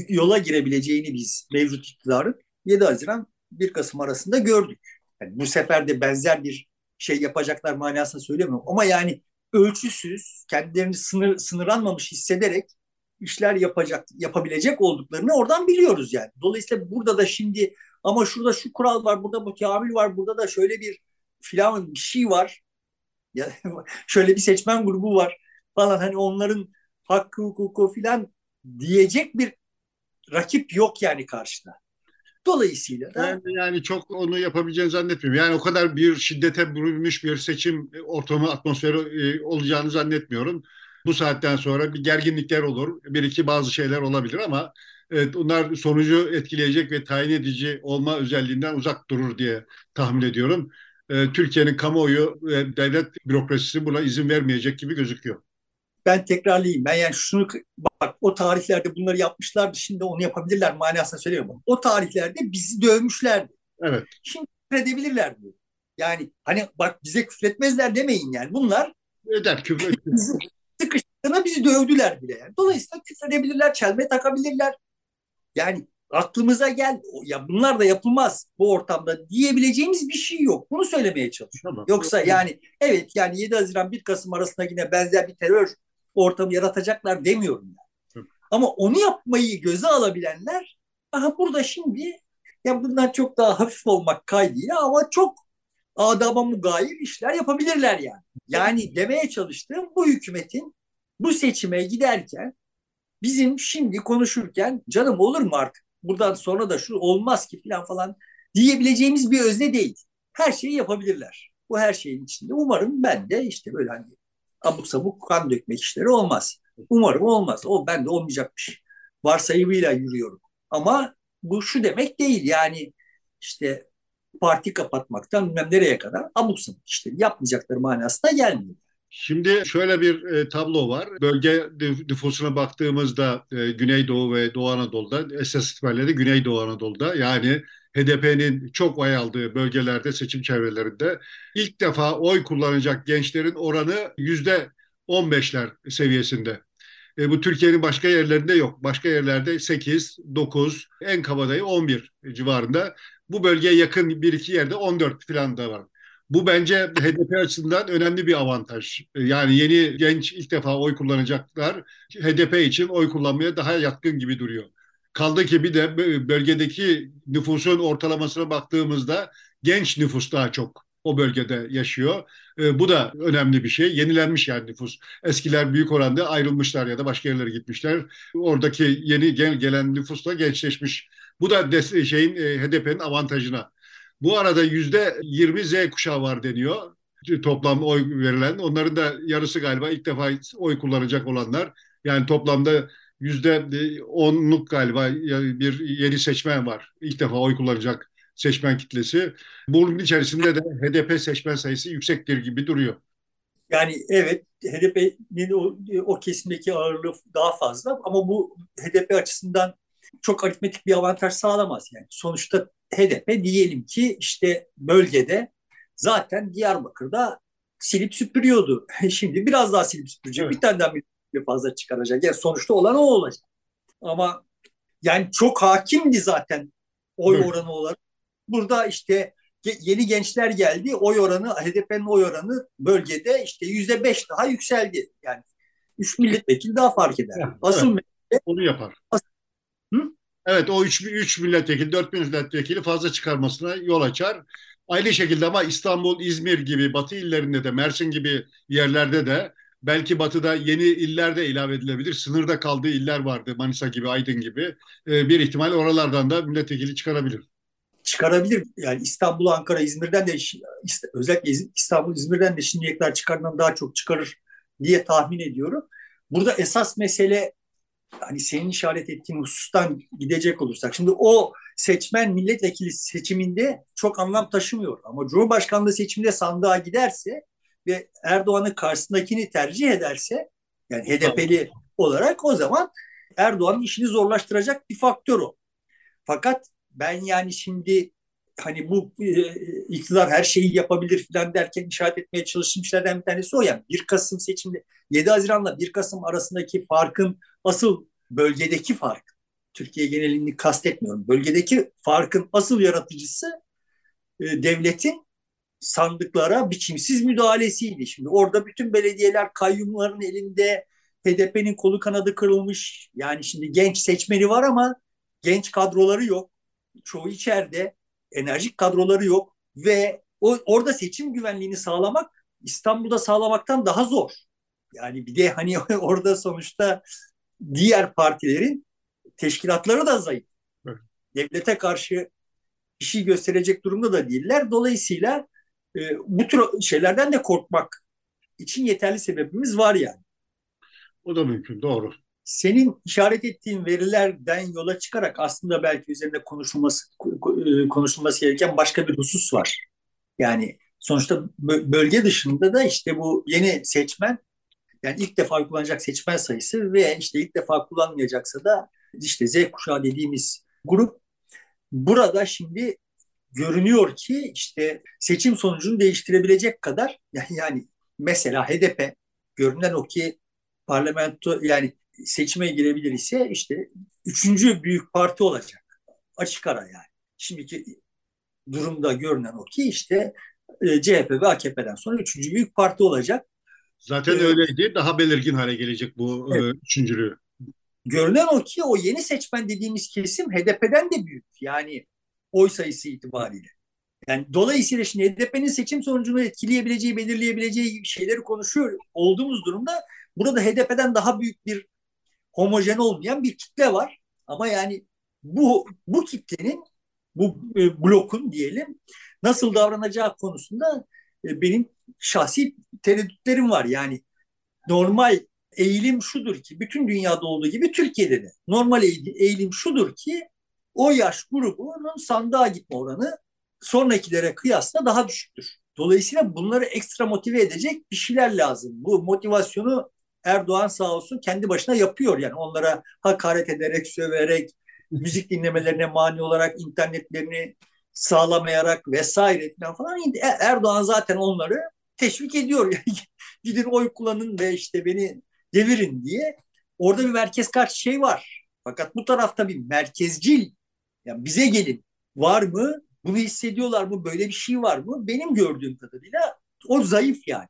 B: yola girebileceğini biz mevcut iktidarın 7 Haziran 1 Kasım arasında gördük. Yani bu sefer de benzer bir şey yapacaklar manasında söylemiyorum. Ama yani ölçüsüz, kendilerini sınır, sınırlanmamış hissederek işler yapacak, yapabilecek olduklarını oradan biliyoruz yani. Dolayısıyla burada da şimdi ama şurada şu kural var, burada bu teamül var, burada da şöyle bir filan bir şey var. Ya, şöyle bir seçmen grubu var falan hani onların hakkı hukuku filan diyecek bir rakip yok yani karşıda. Dolayısıyla da
A: yani, yani çok onu yapabileceğini zannetmiyorum. Yani o kadar bir şiddete bürünmüş bir seçim ortamı, atmosferi e, olacağını zannetmiyorum. Bu saatten sonra bir gerginlikler olur. Bir iki bazı şeyler olabilir ama evet, onlar sonucu etkileyecek ve tayin edici olma özelliğinden uzak durur diye tahmin ediyorum. E, Türkiye'nin kamuoyu ve devlet bürokrasisi buna izin vermeyecek gibi gözüküyor
B: ben tekrarlayayım. Ben yani şunu bak o tarihlerde bunları yapmışlardı. Şimdi onu yapabilirler manasında söylüyorum. O tarihlerde bizi dövmüşlerdi.
A: Evet.
B: Şimdi küfredebilirler diyor. Yani hani bak bize küfretmezler demeyin yani. Bunlar
A: eder küfür. bizi
B: sıkıştığına bizi dövdüler bile yani. Dolayısıyla küfredebilirler, çelme takabilirler. Yani aklımıza gel ya bunlar da yapılmaz bu ortamda diyebileceğimiz bir şey yok. Bunu söylemeye çalışıyorum. Tamam. Yoksa yani evet yani 7 Haziran 1 Kasım arasında yine benzer bir terör ortamı yaratacaklar demiyorum ben. Ama onu yapmayı göze alabilenler aha burada şimdi ya bundan çok daha hafif olmak kaydıyla ama çok adama mugayir işler yapabilirler yani. Yani demeye çalıştığım bu hükümetin bu seçime giderken bizim şimdi konuşurken canım olur mu artık buradan sonra da şu olmaz ki falan falan diyebileceğimiz bir özne değil. Her şeyi yapabilirler. Bu her şeyin içinde. Umarım ben de işte böyle hani abuk sabuk kan dökmek işleri olmaz. Umarım olmaz. O ben de olmayacakmış. Varsayımıyla yürüyorum. Ama bu şu demek değil yani işte parti kapatmaktan bilmem nereye kadar abuk sabuk işleri yapmayacakları manasına gelmiyor.
A: Şimdi şöyle bir e, tablo var. Bölge nüfusuna baktığımızda e, Güneydoğu ve Doğu Anadolu'da, esas itibariyle de Güneydoğu Anadolu'da yani HDP'nin çok oy aldığı bölgelerde, seçim çevrelerinde ilk defa oy kullanacak gençlerin oranı yüzde 15'ler seviyesinde. E, bu Türkiye'nin başka yerlerinde yok. Başka yerlerde 8, 9, en kabadayı 11 civarında. Bu bölgeye yakın bir iki yerde 14 falan da var. Bu bence HDP açısından önemli bir avantaj. Yani yeni genç ilk defa oy kullanacaklar. HDP için oy kullanmaya daha yatkın gibi duruyor. Kaldı ki bir de bölgedeki nüfusun ortalamasına baktığımızda genç nüfus daha çok o bölgede yaşıyor. E, bu da önemli bir şey. Yenilenmiş yani nüfus. Eskiler büyük oranda ayrılmışlar ya da başka yerlere gitmişler. Oradaki yeni gel, gelen nüfus da gençleşmiş. Bu da şeyin e, HDP'nin avantajına. Bu arada yüzde 20 Z kuşağı var deniyor. Toplam oy verilen. Onların da yarısı galiba ilk defa oy kullanacak olanlar. Yani toplamda yüzde onluk galiba bir yeni seçmen var. İlk defa oy kullanacak seçmen kitlesi. Bunun içerisinde de HDP seçmen sayısı yüksektir gibi duruyor.
B: Yani evet HDP'nin o, o kesimdeki ağırlığı daha fazla ama bu HDP açısından çok aritmetik bir avantaj sağlamaz. Yani sonuçta HDP diyelim ki işte bölgede zaten Diyarbakır'da silip süpürüyordu. Şimdi biraz daha silip süpürecek. Evet. Bir tane daha bir fazla çıkaracak. Yani sonuçta olan o olacak. Ama yani çok hakimdi zaten oy evet. oranı olarak. Burada işte yeni gençler geldi. Oy oranı, HDP'nin oy oranı bölgede işte yüzde beş daha yükseldi. Yani üç milletvekili daha fark eder.
A: Evet,
B: Asıl
A: evet. Onu yapar. Hı? Evet o üç, üç milletvekili, dört milletvekili fazla çıkarmasına yol açar. Aynı şekilde ama İstanbul, İzmir gibi batı illerinde de Mersin gibi yerlerde de belki batıda yeni iller de ilave edilebilir. Sınırda kaldığı iller vardı Manisa gibi, Aydın gibi. Ee, bir ihtimal oralardan da milletvekili çıkarabilir.
B: Çıkarabilir. Yani İstanbul, Ankara, İzmir'den de özellikle İstanbul, İzmir'den de şimdiye kadar çıkarından daha çok çıkarır diye tahmin ediyorum. Burada esas mesele hani senin işaret ettiğin husustan gidecek olursak. Şimdi o seçmen milletvekili seçiminde çok anlam taşımıyor. Ama Cumhurbaşkanlığı seçiminde sandığa giderse ve Erdoğan'ın karşısındakini tercih ederse yani HDP'li olarak o zaman Erdoğan'ın işini zorlaştıracak bir faktör o. Fakat ben yani şimdi hani bu e, iktidar her şeyi yapabilir falan derken işaret etmeye çalıştığım şeylerden bir tanesi o yani. 1 Kasım seçimde 7 Haziran'la 1 Kasım arasındaki farkın asıl bölgedeki fark, Türkiye genelini kastetmiyorum, bölgedeki farkın asıl yaratıcısı e, devletin sandıklara biçimsiz müdahalesiydi. Şimdi orada bütün belediyeler kayyumların elinde, HDP'nin kolu kanadı kırılmış. Yani şimdi genç seçmeni var ama genç kadroları yok. Çoğu içeride enerjik kadroları yok ve o, orada seçim güvenliğini sağlamak İstanbul'da sağlamaktan daha zor. Yani bir de hani orada sonuçta diğer partilerin teşkilatları da zayıf. Evet. Devlete karşı bir şey gösterecek durumda da değiller. Dolayısıyla e, bu tür şeylerden de korkmak için yeterli sebebimiz var yani.
A: O da mümkün, doğru.
B: Senin işaret ettiğin verilerden yola çıkarak aslında belki üzerinde konuşulması e, konuşulması gereken başka bir husus var. Yani sonuçta bölge dışında da işte bu yeni seçmen yani ilk defa kullanacak seçmen sayısı ve işte ilk defa kullanmayacaksa da işte Z kuşağı dediğimiz grup burada şimdi görünüyor ki işte seçim sonucunu değiştirebilecek kadar yani, mesela HDP görünen o ki parlamento yani seçime girebilir ise işte üçüncü büyük parti olacak. Açık ara yani. Şimdiki durumda görünen o ki işte e, CHP ve AKP'den sonra üçüncü büyük parti olacak.
A: Zaten ee, öyleydi. Daha belirgin hale gelecek bu e, evet. üçüncülüğü.
B: Görünen o ki o yeni seçmen dediğimiz kesim HDP'den de büyük. Yani oy sayısı itibariyle. Yani dolayısıyla şimdi HDP'nin seçim sonucunu etkileyebileceği, belirleyebileceği şeyleri konuşuyor olduğumuz durumda burada HDP'den daha büyük bir homojen olmayan bir kitle var. Ama yani bu bu kitlenin bu e, blokun diyelim nasıl davranacağı konusunda e, benim şahsi tereddütlerim var. Yani normal eğilim şudur ki bütün dünyada olduğu gibi Türkiye'de de normal eğilim şudur ki o yaş grubunun sandığa gitme oranı sonrakilere kıyasla daha düşüktür. Dolayısıyla bunları ekstra motive edecek bir şeyler lazım. Bu motivasyonu Erdoğan sağ olsun kendi başına yapıyor. Yani onlara hakaret ederek, söverek, müzik dinlemelerine mani olarak internetlerini sağlamayarak vesaire falan e, Erdoğan zaten onları teşvik ediyor. Gidin oy kullanın ve işte beni devirin diye. Orada bir merkez karşı şey var. Fakat bu tarafta bir merkezcil yani bize gelin var mı? Bunu hissediyorlar mı? Böyle bir şey var mı? Benim gördüğüm kadarıyla o zayıf yani.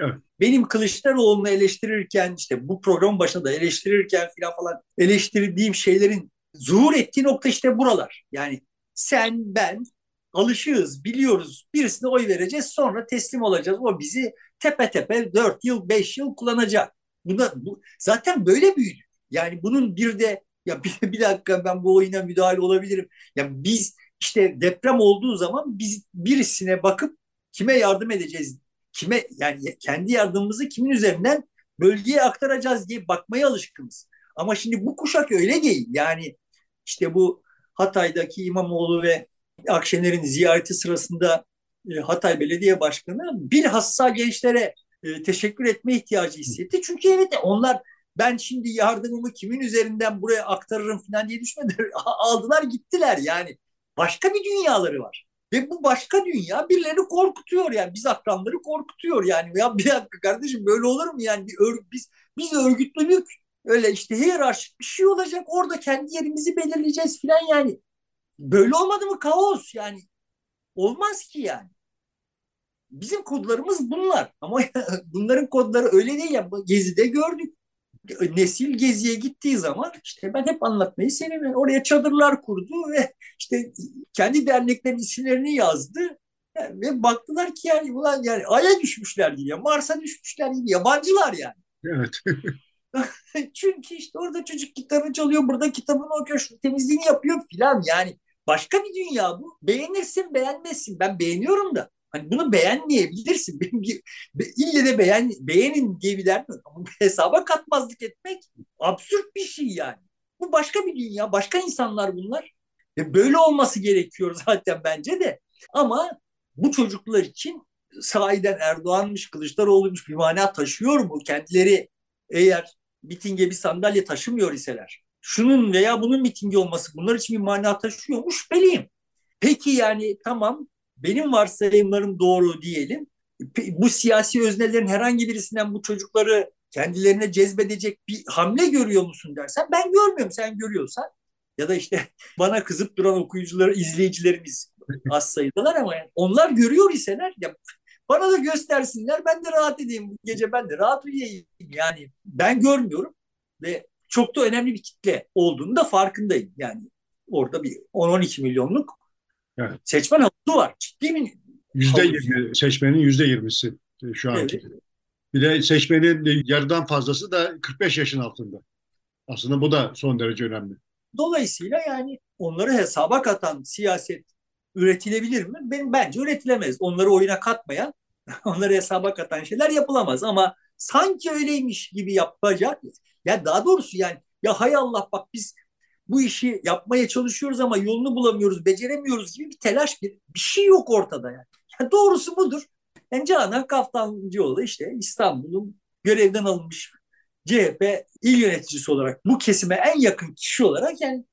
B: Evet. Benim Kılıçdaroğlu'nu eleştirirken işte bu programın başında da eleştirirken falan falan eleştirdiğim şeylerin zuhur ettiği nokta işte buralar. Yani sen, ben alışığız, biliyoruz. Birisine oy vereceğiz, sonra teslim olacağız. O bizi tepe tepe 4 yıl, 5 yıl kullanacak. Buna, bu, zaten böyle büyüdü. Yani bunun bir de ya bir, bir dakika ben bu oyuna müdahale olabilirim. Ya biz işte deprem olduğu zaman biz birisine bakıp kime yardım edeceğiz? Kime yani kendi yardımımızı kimin üzerinden bölgeye aktaracağız diye bakmaya alışkınız. Ama şimdi bu kuşak öyle değil. Yani işte bu Hatay'daki İmamoğlu ve Akşener'in ziyareti sırasında e, Hatay Belediye Başkanı bilhassa gençlere e, teşekkür etme ihtiyacı hissetti. Çünkü evet onlar ben şimdi yardımımı kimin üzerinden buraya aktarırım falan diye düşünmediler. Aldılar gittiler yani. Başka bir dünyaları var. Ve bu başka dünya birilerini korkutuyor yani. Biz akranları korkutuyor yani. Ya bir dakika kardeşim böyle olur mu yani? Bir ör, biz, biz örgütlülük öyle işte hiyerarşik bir şey olacak. Orada kendi yerimizi belirleyeceğiz falan yani. Böyle olmadı mı kaos yani. olmaz ki yani. Bizim kodlarımız bunlar ama bunların kodları öyle değil ya Gezi'de gördük. Nesil Gezi'ye gittiği zaman işte ben hep anlatmayı seviyorum. Oraya çadırlar kurdu ve işte kendi derneklerin isimlerini yazdı. Yani ve baktılar ki yani ulan yani Ay'a düşmüşler gibi, Mars'a düşmüşler gibi yabancılar yani.
A: Evet.
B: Çünkü işte orada çocuk gitarını çalıyor, burada kitabını okuyor, şu temizliğini yapıyor filan. Yani başka bir dünya bu. Beğenirsin, beğenmezsin. Ben beğeniyorum da. Hani bunu beğenmeyebilirsin. Benim ille de beğen, beğenin diye bir dert Ama hesaba katmazlık etmek absürt bir şey yani. Bu başka bir dünya, başka insanlar bunlar. E böyle olması gerekiyor zaten bence de. Ama bu çocuklar için sahiden Erdoğan'mış, Kılıçdaroğlu'muş bir mana taşıyor mu? Kendileri eğer mitinge bir sandalye taşımıyor iseler, şunun veya bunun mitingi olması bunlar için bir mana taşıyor mu? Peki yani tamam benim varsayımlarım doğru diyelim. Bu siyasi öznelerin herhangi birisinden bu çocukları kendilerine cezbedecek bir hamle görüyor musun dersen ben görmüyorum. Sen görüyorsan ya da işte bana kızıp duran okuyucuları izleyicilerimiz az sayıdalar ama yani onlar görüyor iseler ya bana da göstersinler ben de rahat edeyim. Bu gece ben de rahat uyuyayım. Yani ben görmüyorum ve çok da önemli bir kitle olduğunu da farkındayım. Yani orada bir 10-12 milyonluk Evet. Seçmen havuzu var. Ciddi mi?
A: Yüzde yirmi, seçmenin yüzde yirmisi şu anki. Evet. Bir de seçmenin yarıdan fazlası da 45 yaşın altında. Aslında bu da son derece önemli.
B: Dolayısıyla yani onları hesaba katan siyaset üretilebilir mi? Benim bence üretilemez. Onları oyuna katmayan, onları hesaba katan şeyler yapılamaz ama sanki öyleymiş gibi yapacak. Ya daha doğrusu yani ya hay Allah bak biz bu işi yapmaya çalışıyoruz ama yolunu bulamıyoruz, beceremiyoruz gibi bir telaş, bir, bir şey yok ortada yani. yani doğrusu budur. Yani Canan Kaftancıoğlu işte İstanbul'un görevden alınmış CHP il yöneticisi olarak bu kesime en yakın kişi olarak yani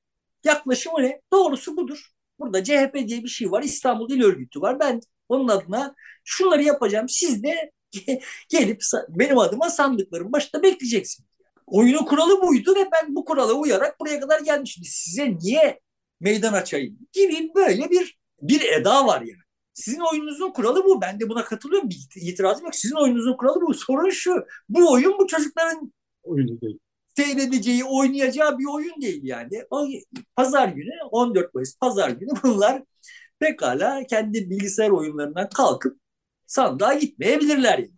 B: yaklaşımı ne? Doğrusu budur. Burada CHP diye bir şey var. İstanbul İl Örgütü var. Ben onun adına şunları yapacağım. Siz de gelip benim adıma sandıkların başında bekleyeceksiniz oyunun kuralı buydu ve ben bu kurala uyarak buraya kadar gelmişim. Size niye meydan açayım gibi böyle bir bir eda var yani. Sizin oyununuzun kuralı bu. Ben de buna katılıyorum. Bir itirazım yok. Sizin oyununuzun kuralı bu. Sorun şu. Bu oyun bu çocukların
A: oyunu değil.
B: Seyredeceği, oynayacağı bir oyun değil yani. O, pazar günü 14 Mayıs pazar günü bunlar pekala kendi bilgisayar oyunlarından kalkıp sandığa gitmeyebilirler yani.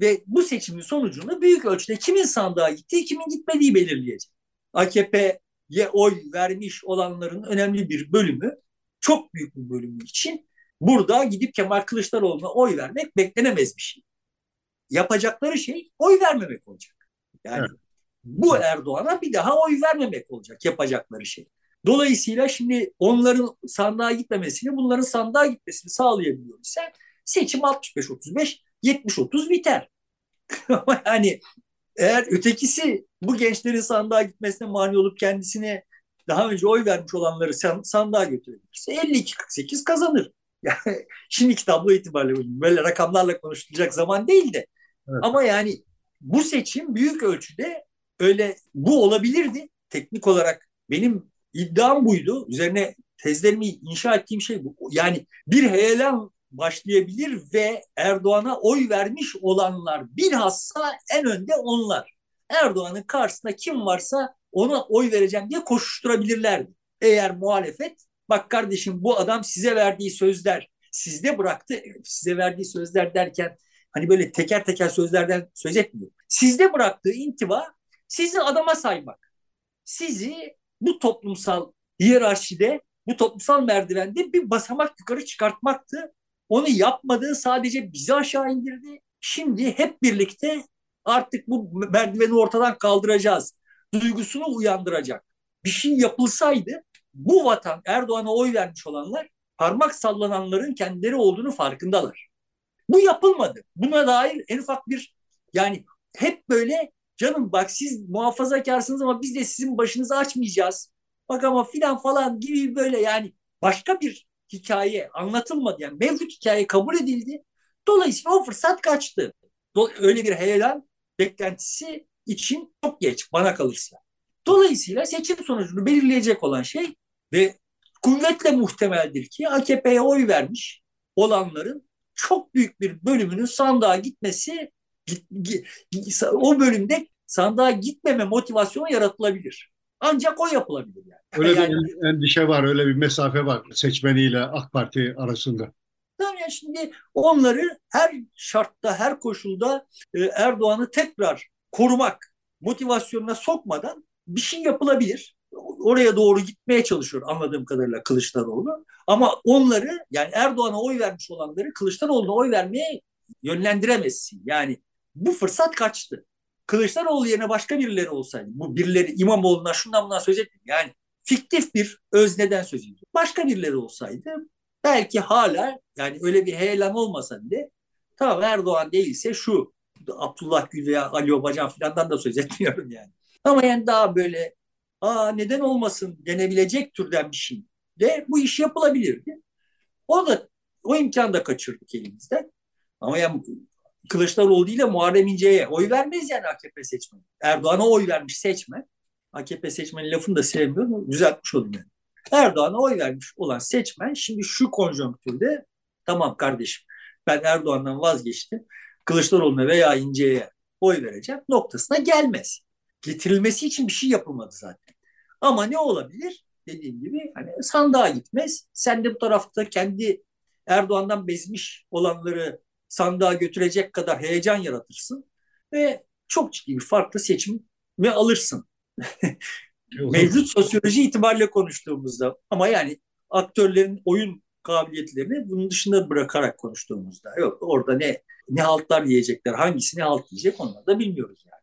B: Ve bu seçimin sonucunu büyük ölçüde kimin sandığa gittiği, kimin gitmediği belirleyecek. AKP'ye oy vermiş olanların önemli bir bölümü, çok büyük bir bölümü için burada gidip Kemal Kılıçdaroğlu'na oy vermek beklenemez bir şey. Yapacakları şey oy vermemek olacak. Yani evet. bu Erdoğan'a bir daha oy vermemek olacak yapacakları şey. Dolayısıyla şimdi onların sandığa gitmemesini, bunların sandığa gitmesini sağlayabiliyorsan seçim 65-35 70-30 biter. Ama yani eğer ötekisi bu gençlerin sandığa gitmesine mani olup kendisine daha önce oy vermiş olanları sandığa götürebilirse 52-48 kazanır. Yani şimdiki tablo itibariyle böyle rakamlarla konuşulacak zaman değil de. Evet. Ama yani bu seçim büyük ölçüde öyle bu olabilirdi. Teknik olarak benim iddiam buydu. Üzerine tezlerimi inşa ettiğim şey bu. Yani bir heyelan başlayabilir ve Erdoğan'a oy vermiş olanlar bilhassa en önde onlar. Erdoğan'ın karşısında kim varsa ona oy vereceğim diye koşuşturabilirlerdi. Eğer muhalefet bak kardeşim bu adam size verdiği sözler sizde bıraktı. Size verdiği sözler derken hani böyle teker teker sözlerden söz etmiyor. Sizde bıraktığı intiba sizi adama saymak. Sizi bu toplumsal hiyerarşide, bu toplumsal merdivende bir basamak yukarı çıkartmaktı. Onu yapmadığı sadece bizi aşağı indirdi. Şimdi hep birlikte artık bu merdiveni ortadan kaldıracağız. Duygusunu uyandıracak. Bir şey yapılsaydı bu vatan Erdoğan'a oy vermiş olanlar parmak sallananların kendileri olduğunu farkındalar. Bu yapılmadı. Buna dair en ufak bir yani hep böyle canım bak siz muhafazakarsınız ama biz de sizin başınızı açmayacağız. Bak ama filan falan gibi böyle yani başka bir hikaye anlatılmadı. Yani mevcut hikaye kabul edildi. Dolayısıyla o fırsat kaçtı. Öyle bir heyelan beklentisi için çok geç bana kalırsa. Dolayısıyla seçim sonucunu belirleyecek olan şey ve kuvvetle muhtemeldir ki AKP'ye oy vermiş olanların çok büyük bir bölümünün sandığa gitmesi o bölümde sandığa gitmeme motivasyonu yaratılabilir. Ancak o yapılabilir yani.
A: Öyle
B: yani,
A: bir endişe var, öyle bir mesafe var seçmeniyle AK Parti arasında.
B: Yani şimdi onları her şartta, her koşulda e, Erdoğan'ı tekrar korumak motivasyonuna sokmadan bir şey yapılabilir. Oraya doğru gitmeye çalışıyor anladığım kadarıyla Kılıçdaroğlu. Ama onları yani Erdoğan'a oy vermiş olanları Kılıçdaroğlu'na oy vermeye yönlendiremezsin. Yani bu fırsat kaçtı. Kılıçdaroğlu yerine başka birileri olsaydı, bu birileri İmamoğlu'na şundan bundan söz etmiyor. Yani fiktif bir özneden söz ediyor. Başka birileri olsaydı belki hala yani öyle bir heyelan olmasa bile tamam Erdoğan değilse şu Abdullah Gül veya Ali Obacan filandan da söz etmiyorum yani. Ama yani daha böyle aa neden olmasın denebilecek türden bir şey de bu iş yapılabilirdi. O da o imkanı da kaçırdık elimizden. Ama yani Kılıçdaroğlu değil de Muharrem İnce'ye oy vermez yani AKP seçmeni. Erdoğan'a oy vermiş seçmen. AKP seçmeni lafını da sevmiyorum. Düzeltmiş olayım yani. Erdoğan'a oy vermiş olan seçmen şimdi şu konjonktürde tamam kardeşim ben Erdoğan'dan vazgeçtim. Kılıçdaroğlu'na veya İnce'ye oy vereceğim noktasına gelmez. Getirilmesi için bir şey yapılmadı zaten. Ama ne olabilir? Dediğim gibi hani sandığa gitmez. Sen de bu tarafta kendi Erdoğan'dan bezmiş olanları sandığa götürecek kadar heyecan yaratırsın ve çok ciddi bir farklı seçimi alırsın. Mevcut sosyoloji itibariyle konuştuğumuzda ama yani aktörlerin oyun kabiliyetlerini bunun dışında bırakarak konuştuğumuzda yok orada ne ne haltlar yiyecekler hangisi ne halt yiyecek onları da bilmiyoruz yani.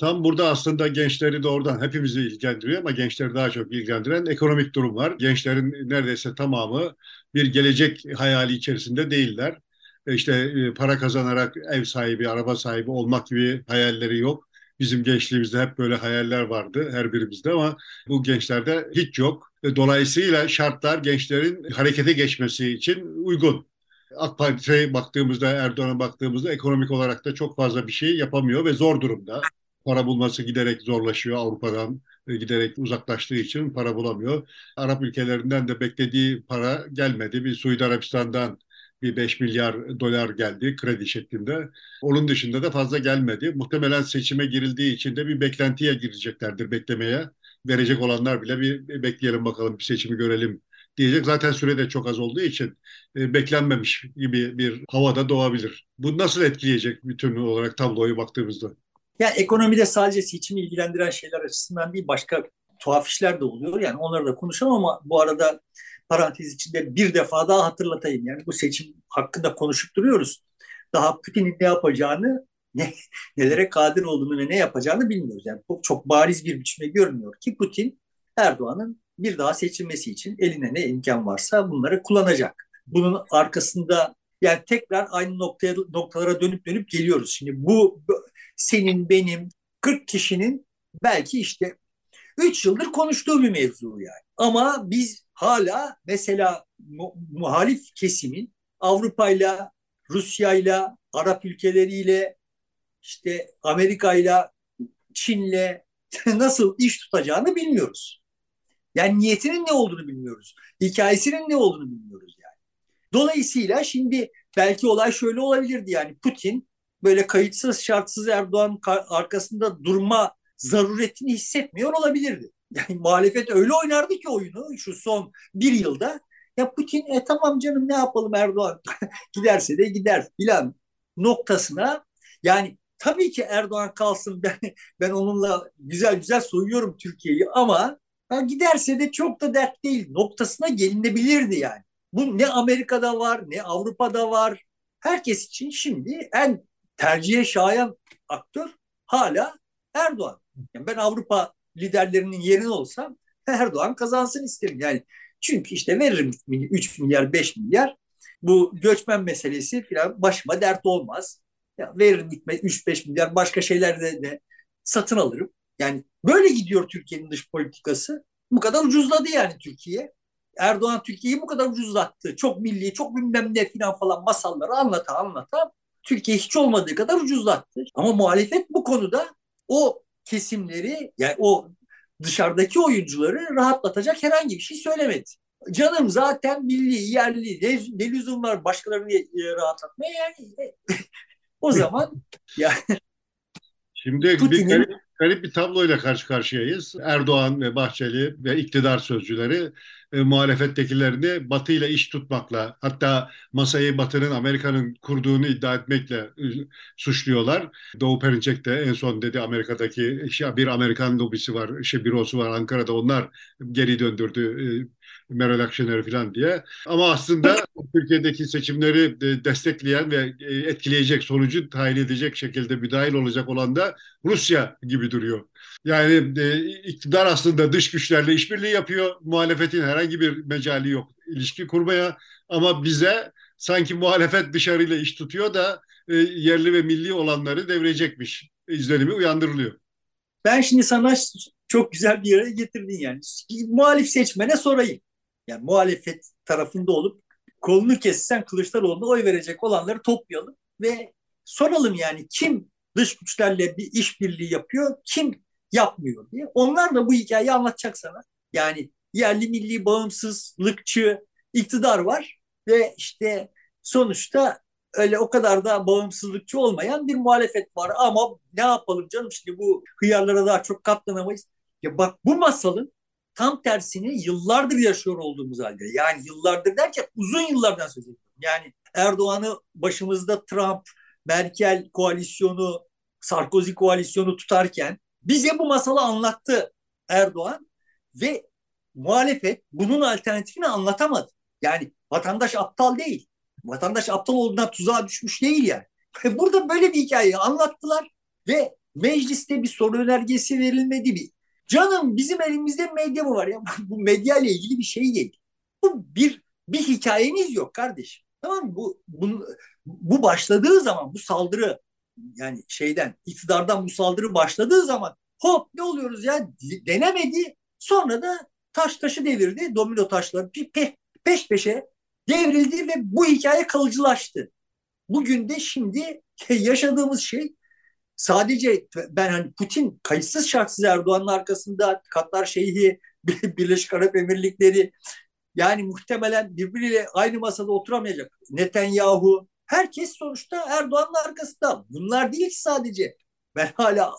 A: Tam burada aslında gençleri doğrudan hepimizi ilgilendiriyor ama gençleri daha çok ilgilendiren ekonomik durum var. Gençlerin neredeyse tamamı bir gelecek hayali içerisinde değiller. E, işte e, para kazanarak ev sahibi, araba sahibi olmak gibi hayalleri yok. Bizim gençliğimizde hep böyle hayaller vardı her birimizde ama bu gençlerde hiç yok. E, dolayısıyla şartlar gençlerin harekete geçmesi için uygun. AK Parti'ye baktığımızda, Erdoğan'a baktığımızda ekonomik olarak da çok fazla bir şey yapamıyor ve zor durumda. Para bulması giderek zorlaşıyor Avrupa'dan giderek uzaklaştığı için para bulamıyor. Arap ülkelerinden de beklediği para gelmedi. Bir Suudi Arabistan'dan bir 5 milyar dolar geldi kredi şeklinde. Onun dışında da fazla gelmedi. Muhtemelen seçime girildiği için de bir beklentiye gireceklerdir beklemeye. Verecek olanlar bile bir bekleyelim bakalım bir seçimi görelim diyecek. Zaten süre de çok az olduğu için e, beklenmemiş gibi bir havada doğabilir. Bu nasıl etkileyecek bütün olarak tabloyu baktığımızda?
B: Ya ekonomide sadece seçimi ilgilendiren şeyler açısından değil başka tuhaf işler de oluyor. Yani onları da konuşalım ama bu arada parantez içinde bir defa daha hatırlatayım. Yani bu seçim hakkında konuşup duruyoruz. Daha Putin'in ne yapacağını, ne, nelere kadir olduğunu ve ne yapacağını bilmiyoruz. Yani bu çok bariz bir biçimde görünüyor ki Putin Erdoğan'ın bir daha seçilmesi için eline ne imkan varsa bunları kullanacak. Bunun arkasında yani tekrar aynı noktaya noktalara dönüp dönüp geliyoruz. Şimdi bu senin benim 40 kişinin belki işte 3 yıldır konuştuğu bir mevzu yani. Ama biz hala mesela mu muhalif kesimin Avrupa'yla, Rusya'yla, Arap ülkeleriyle, işte Amerika'yla, Çin'le nasıl iş tutacağını bilmiyoruz. Yani niyetinin ne olduğunu bilmiyoruz. Hikayesinin ne olduğunu bilmiyoruz yani. Dolayısıyla şimdi belki olay şöyle olabilirdi yani Putin böyle kayıtsız şartsız Erdoğan arkasında durma zaruretini hissetmiyor olabilirdi. Yani muhalefet öyle oynardı ki oyunu şu son bir yılda. Ya Putin e tamam canım ne yapalım Erdoğan giderse de gider filan noktasına yani tabii ki Erdoğan kalsın ben ben onunla güzel güzel soyuyorum Türkiye'yi ama ha, giderse de çok da dert değil noktasına gelinebilirdi yani. Bu ne Amerika'da var ne Avrupa'da var. Herkes için şimdi en tercihe şayan aktör hala Erdoğan. Yani ben Avrupa liderlerinin yerine olsam Erdoğan kazansın isterim. Yani çünkü işte veririm 3 milyar 5 milyar bu göçmen meselesi falan başıma dert olmaz. Ya veririm 3-5 milyar başka şeylerde de satın alırım. Yani böyle gidiyor Türkiye'nin dış politikası. Bu kadar ucuzladı yani Türkiye. Erdoğan Türkiye'yi bu kadar ucuzlattı. Çok milli, çok bilmem ne falan falan masalları anlata anlata Türkiye hiç olmadığı kadar ucuzlattı. Ama muhalefet bu konuda o kesimleri yani o dışarıdaki oyuncuları rahatlatacak herhangi bir şey söylemedi. Canım zaten milli, yerli, ne, ne lüzum var başkalarını e, rahatlatmaya yani. o zaman yani
A: Şimdi Putin'in... bir garip, garip bir tabloyla karşı karşıyayız. Erdoğan ve Bahçeli ve iktidar sözcüleri e, muhalefettekilerini Batı ile iş tutmakla hatta masayı Batı'nın Amerika'nın kurduğunu iddia etmekle e, suçluyorlar. Doğu Perinçek de en son dedi Amerika'daki işte bir Amerikan lobisi var, işte bürosu var Ankara'da onlar geri döndürdü e, Meral Akşener falan diye. Ama aslında Türkiye'deki seçimleri destekleyen ve e, etkileyecek sonucu tayin edecek şekilde müdahil olacak olan da Rusya gibi duruyor. Yani e, iktidar aslında dış güçlerle işbirliği yapıyor. Muhalefetin herhangi bir mecali yok ilişki kurmaya. Ama bize sanki muhalefet dışarıyla iş tutuyor da e, yerli ve milli olanları devirecekmiş izlenimi uyandırılıyor.
B: Ben şimdi sana çok güzel bir yere getirdin yani. Muhalif seçmene sorayım. Yani muhalefet tarafında olup kolunu kessen Kılıçdaroğlu'na oy verecek olanları toplayalım ve soralım yani kim dış güçlerle bir işbirliği yapıyor, kim yapmıyor diye. Onlar da bu hikayeyi anlatacak sana. Yani yerli milli bağımsızlıkçı iktidar var ve işte sonuçta öyle o kadar da bağımsızlıkçı olmayan bir muhalefet var. Ama ne yapalım canım şimdi bu hıyarlara daha çok katlanamayız. Ya bak bu masalın tam tersini yıllardır yaşıyor olduğumuz halde. Yani yıllardır derken uzun yıllardan söz ediyorum. Yani Erdoğan'ı başımızda Trump, Merkel koalisyonu, Sarkozy koalisyonu tutarken bize bu masalı anlattı Erdoğan ve muhalefet bunun alternatifini anlatamadı. Yani vatandaş aptal değil. Vatandaş aptal olduğundan tuzağa düşmüş değil yani. Burada böyle bir hikayeyi anlattılar ve mecliste bir soru önergesi verilmedi. Bir Canım bizim elimizde medya mı var ya? Bu medya ile ilgili bir şey değil. Bu bir bir hikayeniz yok kardeşim. Tamam mı? Bu, bu, bu başladığı zaman bu saldırı yani şeyden iktidardan bu saldırı başladığı zaman hop ne oluyoruz ya denemedi. Sonra da taş taşı devirdi. Domino taşları pe peş peşe devrildi ve bu hikaye kalıcılaştı. Bugün de şimdi yaşadığımız şey sadece ben hani Putin kayıtsız şartsız Erdoğan'ın arkasında Katlar Şeyhi, Birleşik Arap Emirlikleri yani muhtemelen birbiriyle aynı masada oturamayacak. Netanyahu herkes sonuçta Erdoğan'ın arkasında. Bunlar değil ki sadece. Ben hala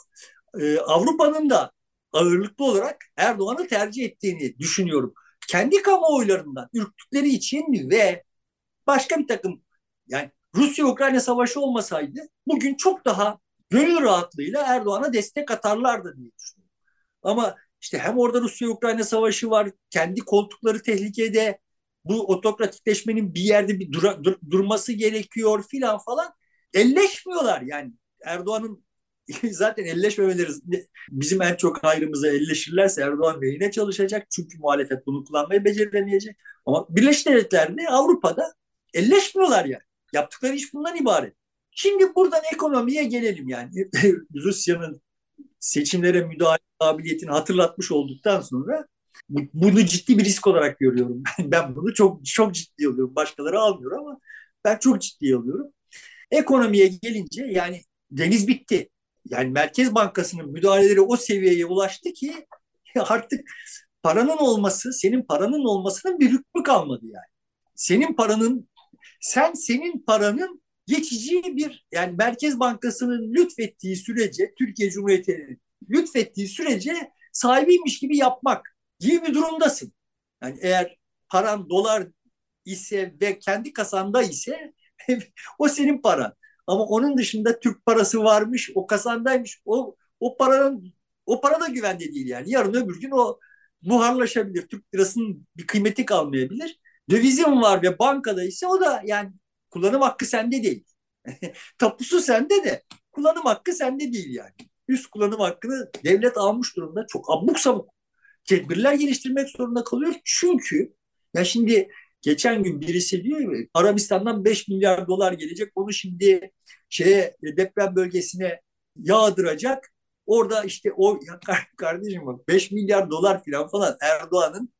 B: e, Avrupa'nın da ağırlıklı olarak Erdoğan'ı tercih ettiğini düşünüyorum. Kendi kamuoylarından ürktükleri için ve başka bir takım yani Rusya-Ukrayna savaşı olmasaydı bugün çok daha gönül rahatlığıyla Erdoğan'a destek atarlardı diye düşünüyorum. Ama işte hem orada Rusya-Ukrayna savaşı var, kendi koltukları tehlikede, bu otokratikleşmenin bir yerde bir dura, dur, durması gerekiyor filan falan. Elleşmiyorlar yani. Erdoğan'ın zaten elleşmemeleri bizim en çok hayrımıza elleşirlerse Erdoğan lehine çalışacak. Çünkü muhalefet bunu kullanmayı beceremeyecek. Ama Birleşik Devletler'de Avrupa'da elleşmiyorlar yani. Yaptıkları iş bundan ibaret. Şimdi buradan ekonomiye gelelim yani. Rusya'nın seçimlere müdahale kabiliyetini hatırlatmış olduktan sonra bunu ciddi bir risk olarak görüyorum. Ben bunu çok çok ciddi alıyorum. Başkaları almıyor ama ben çok ciddi alıyorum. Ekonomiye gelince yani deniz bitti. Yani Merkez Bankası'nın müdahaleleri o seviyeye ulaştı ki artık paranın olması, senin paranın olmasının bir hükmü kalmadı yani. Senin paranın, sen senin paranın geçici bir yani Merkez Bankası'nın lütfettiği sürece Türkiye Cumhuriyeti'nin lütfettiği sürece sahibiymiş gibi yapmak gibi bir durumdasın. Yani eğer paran dolar ise ve kendi kasanda ise o senin paran. Ama onun dışında Türk parası varmış, o kasandaymış. O o paranın o para da güvende değil yani. Yarın öbür gün o buharlaşabilir. Türk lirasının bir kıymeti kalmayabilir. Dövizin var ve bankada ise o da yani Kullanım hakkı sende değil. Tapusu sende de kullanım hakkı sende değil yani. Üst kullanım hakkını devlet almış durumda. Çok abuk sabuk tedbirler geliştirmek zorunda kalıyor. Çünkü ya şimdi geçen gün birisi diyor ki Arabistan'dan 5 milyar dolar gelecek. Onu şimdi şeye deprem bölgesine yağdıracak. Orada işte o ya kardeşim bak 5 milyar dolar falan falan Erdoğan'ın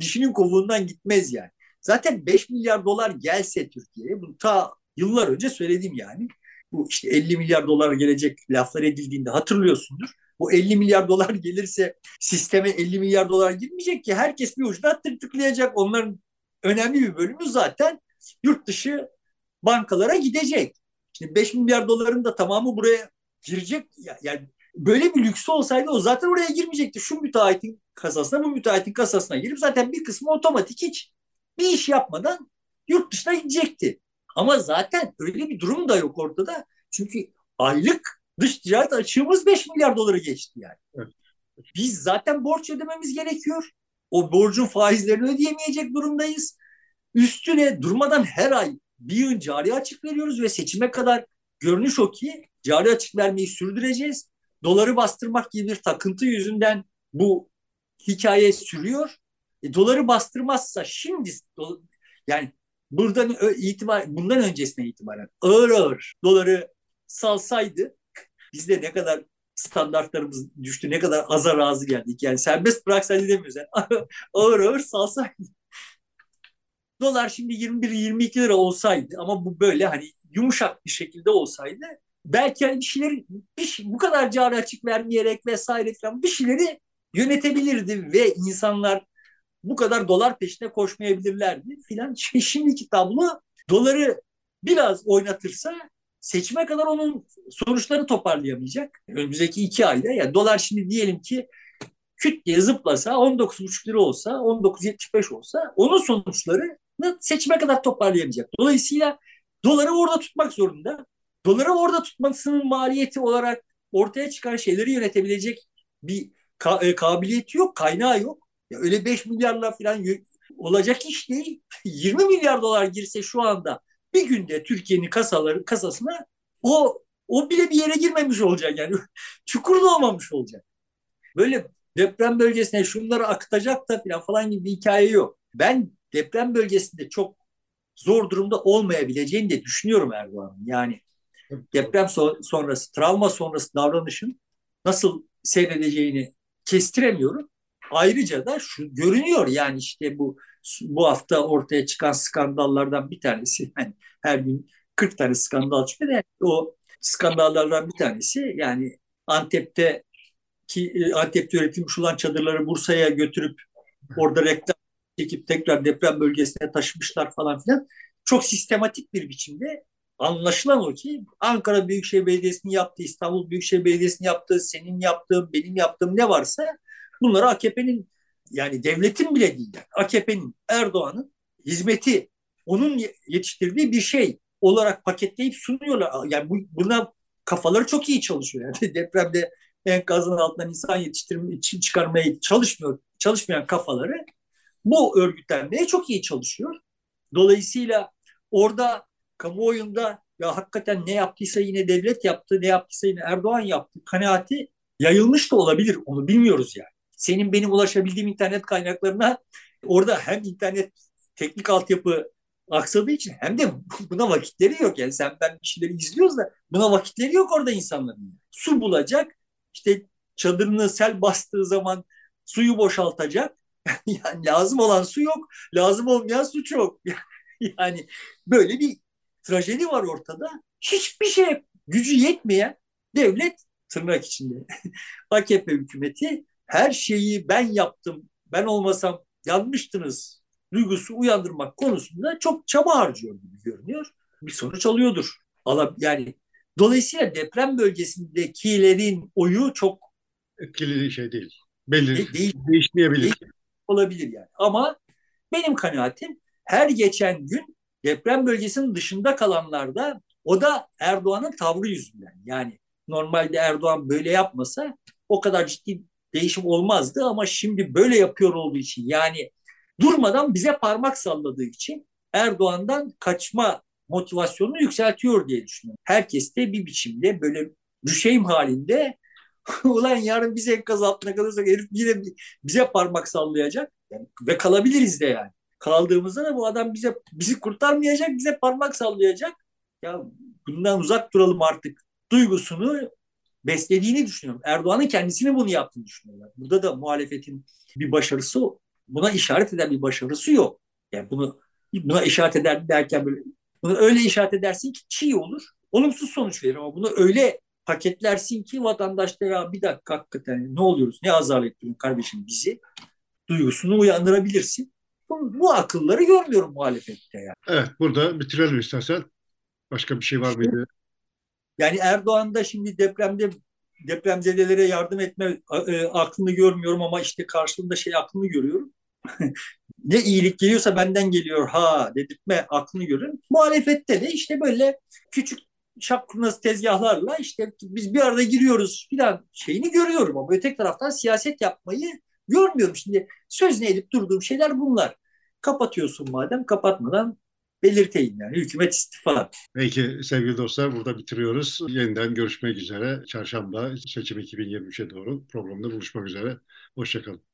B: dişinin kovuğundan gitmez yani. Zaten 5 milyar dolar gelse Türkiye'ye, bunu ta yıllar önce söyledim yani. Bu işte 50 milyar dolar gelecek laflar edildiğinde hatırlıyorsundur. Bu 50 milyar dolar gelirse sisteme 50 milyar dolar girmeyecek ki. Herkes bir ucuna tık tıklayacak. Onların önemli bir bölümü zaten yurt dışı bankalara gidecek. Şimdi 5 milyar doların da tamamı buraya girecek. Yani böyle bir lüksü olsaydı o zaten oraya girmeyecekti. Şu müteahhitin kasasına bu müteahhitin kasasına girip zaten bir kısmı otomatik hiç bir iş yapmadan yurt dışına gidecekti. Ama zaten öyle bir durum da yok ortada. Çünkü aylık dış ticaret açığımız 5 milyar doları geçti yani. Evet. Biz zaten borç ödememiz gerekiyor. O borcun faizlerini ödeyemeyecek durumdayız. Üstüne durmadan her ay bir yıl cari açık veriyoruz ve seçime kadar görünüş o ki cari açık vermeyi sürdüreceğiz. Doları bastırmak gibi bir takıntı yüzünden bu hikaye sürüyor. E, doları bastırmazsa şimdi yani buradan itibar bundan öncesine itibaren ağır ağır doları salsaydı bizde ne kadar standartlarımız düştü, ne kadar aza razı geldik. Yani serbest bıraksaydı demiyoruz. Yani ağır ağır salsaydı. Dolar şimdi 21-22 lira olsaydı ama bu böyle hani yumuşak bir şekilde olsaydı belki hani bir şeyleri bir şey, bu kadar cari açık vermeyerek vesaire falan bir şeyleri yönetebilirdi ve insanlar bu kadar dolar peşine koşmayabilirlerdi filan. Şimdiki tablo doları biraz oynatırsa seçime kadar onun sonuçları toparlayamayacak. Önümüzdeki iki ayda yani dolar şimdi diyelim ki küt diye zıplasa 19,5 lira olsa 19,75 olsa onun sonuçları seçime kadar toparlayamayacak. Dolayısıyla doları orada tutmak zorunda. Doları orada tutmasının maliyeti olarak ortaya çıkan şeyleri yönetebilecek bir ka- e, kabiliyeti yok, kaynağı yok. Ya öyle 5 milyarla falan olacak iş değil. 20 milyar dolar girse şu anda bir günde Türkiye'nin kasaları kasasına o o bile bir yere girmemiş olacak yani. Çukur olmamış olacak. Böyle deprem bölgesine şunları akıtacak da falan falan gibi bir hikaye yok. Ben deprem bölgesinde çok zor durumda olmayabileceğini de düşünüyorum Erdoğan'ın. Yani deprem sonrası, travma sonrası davranışın nasıl seyredeceğini kestiremiyorum. Ayrıca da şu görünüyor yani işte bu bu hafta ortaya çıkan skandallardan bir tanesi. Yani her gün 40 tane skandal çıkıyor. Yani o skandallardan bir tanesi yani Antep'te ki e, Antep'te üretilmiş olan çadırları Bursa'ya götürüp orada reklam çekip tekrar deprem bölgesine taşımışlar falan filan. Çok sistematik bir biçimde anlaşılan o ki Ankara Büyükşehir Belediyesi'nin yaptığı, İstanbul Büyükşehir Belediyesi'nin yaptığı, senin yaptığın, benim yaptığım ne varsa bunları AKP'nin yani devletin bile değil, AKP'nin, Erdoğan'ın hizmeti, onun yetiştirdiği bir şey olarak paketleyip sunuyorlar. Yani bu, buna kafaları çok iyi çalışıyor. Yani depremde enkazın altından insan yetiştirme için çıkarmaya çalışmıyor. Çalışmayan kafaları bu örgütlenmeye çok iyi çalışıyor. Dolayısıyla orada kamuoyunda ya hakikaten ne yaptıysa yine devlet yaptı, ne yaptıysa yine Erdoğan yaptı kanaati yayılmış da olabilir. Onu bilmiyoruz yani. Senin benim ulaşabildiğim internet kaynaklarına orada hem internet teknik altyapı aksadığı için hem de buna vakitleri yok. Yani sen ben bir izliyoruz da buna vakitleri yok orada insanların. Su bulacak, işte çadırını sel bastığı zaman suyu boşaltacak. yani lazım olan su yok, lazım olmayan su çok. yani böyle bir trajedi var ortada. Hiçbir şey gücü yetmeyen devlet tırnak içinde AKP hükümeti her şeyi ben yaptım, ben olmasam yanmıştınız duygusu uyandırmak konusunda çok çaba harcıyor gibi görünüyor. Bir sonuç alıyordur. Yani dolayısıyla deprem bölgesindekilerin oyu çok
A: etkili şey değil. Belli de, değil, değişmeyebilir. Değil,
B: olabilir yani. Ama benim kanaatim her geçen gün deprem bölgesinin dışında kalanlarda o da Erdoğan'ın tavrı yüzünden. Yani normalde Erdoğan böyle yapmasa o kadar ciddi değişim olmazdı ama şimdi böyle yapıyor olduğu için yani durmadan bize parmak salladığı için Erdoğan'dan kaçma motivasyonunu yükseltiyor diye düşünüyorum. Herkes de bir biçimde böyle düşeyim halinde ulan yarın biz enkaz altına kalırsak herif yine bize parmak sallayacak yani, ve kalabiliriz de yani. Kaldığımızda da bu adam bize bizi kurtarmayacak, bize parmak sallayacak. Ya bundan uzak duralım artık duygusunu beslediğini düşünüyorum. Erdoğan'ın kendisini bunu yaptığını düşünüyorlar. Burada da muhalefetin bir başarısı buna işaret eden bir başarısı yok. Yani bunu buna işaret eder derken böyle bunu öyle işaret edersin ki çiğ olur. Olumsuz sonuç verir ama bunu öyle paketlersin ki vatandaş da ya bir dakika hakikaten ne oluyoruz ne azar ettin kardeşim bizi duygusunu uyandırabilirsin. Bu, bu akılları görmüyorum muhalefette ya.
A: Evet burada bitirelim istersen. Başka bir şey var mıydı?
B: Yani Erdoğan da şimdi depremde depremzedelere yardım etme e, aklını görmüyorum ama işte karşılığında şey aklını görüyorum. ne iyilik geliyorsa benden geliyor ha dedirtme aklını görüyorum. Muhalefette de işte böyle küçük şapkınız tezgahlarla işte biz bir arada giriyoruz filan şeyini görüyorum ama öteki taraftan siyaset yapmayı görmüyorum. Şimdi sözüne edip durduğum şeyler bunlar. Kapatıyorsun madem kapatmadan belirteyim yani hükümet istifa.
A: Peki sevgili dostlar burada bitiriyoruz. Yeniden görüşmek üzere. Çarşamba seçim 2023'e doğru programda buluşmak üzere. Hoşçakalın.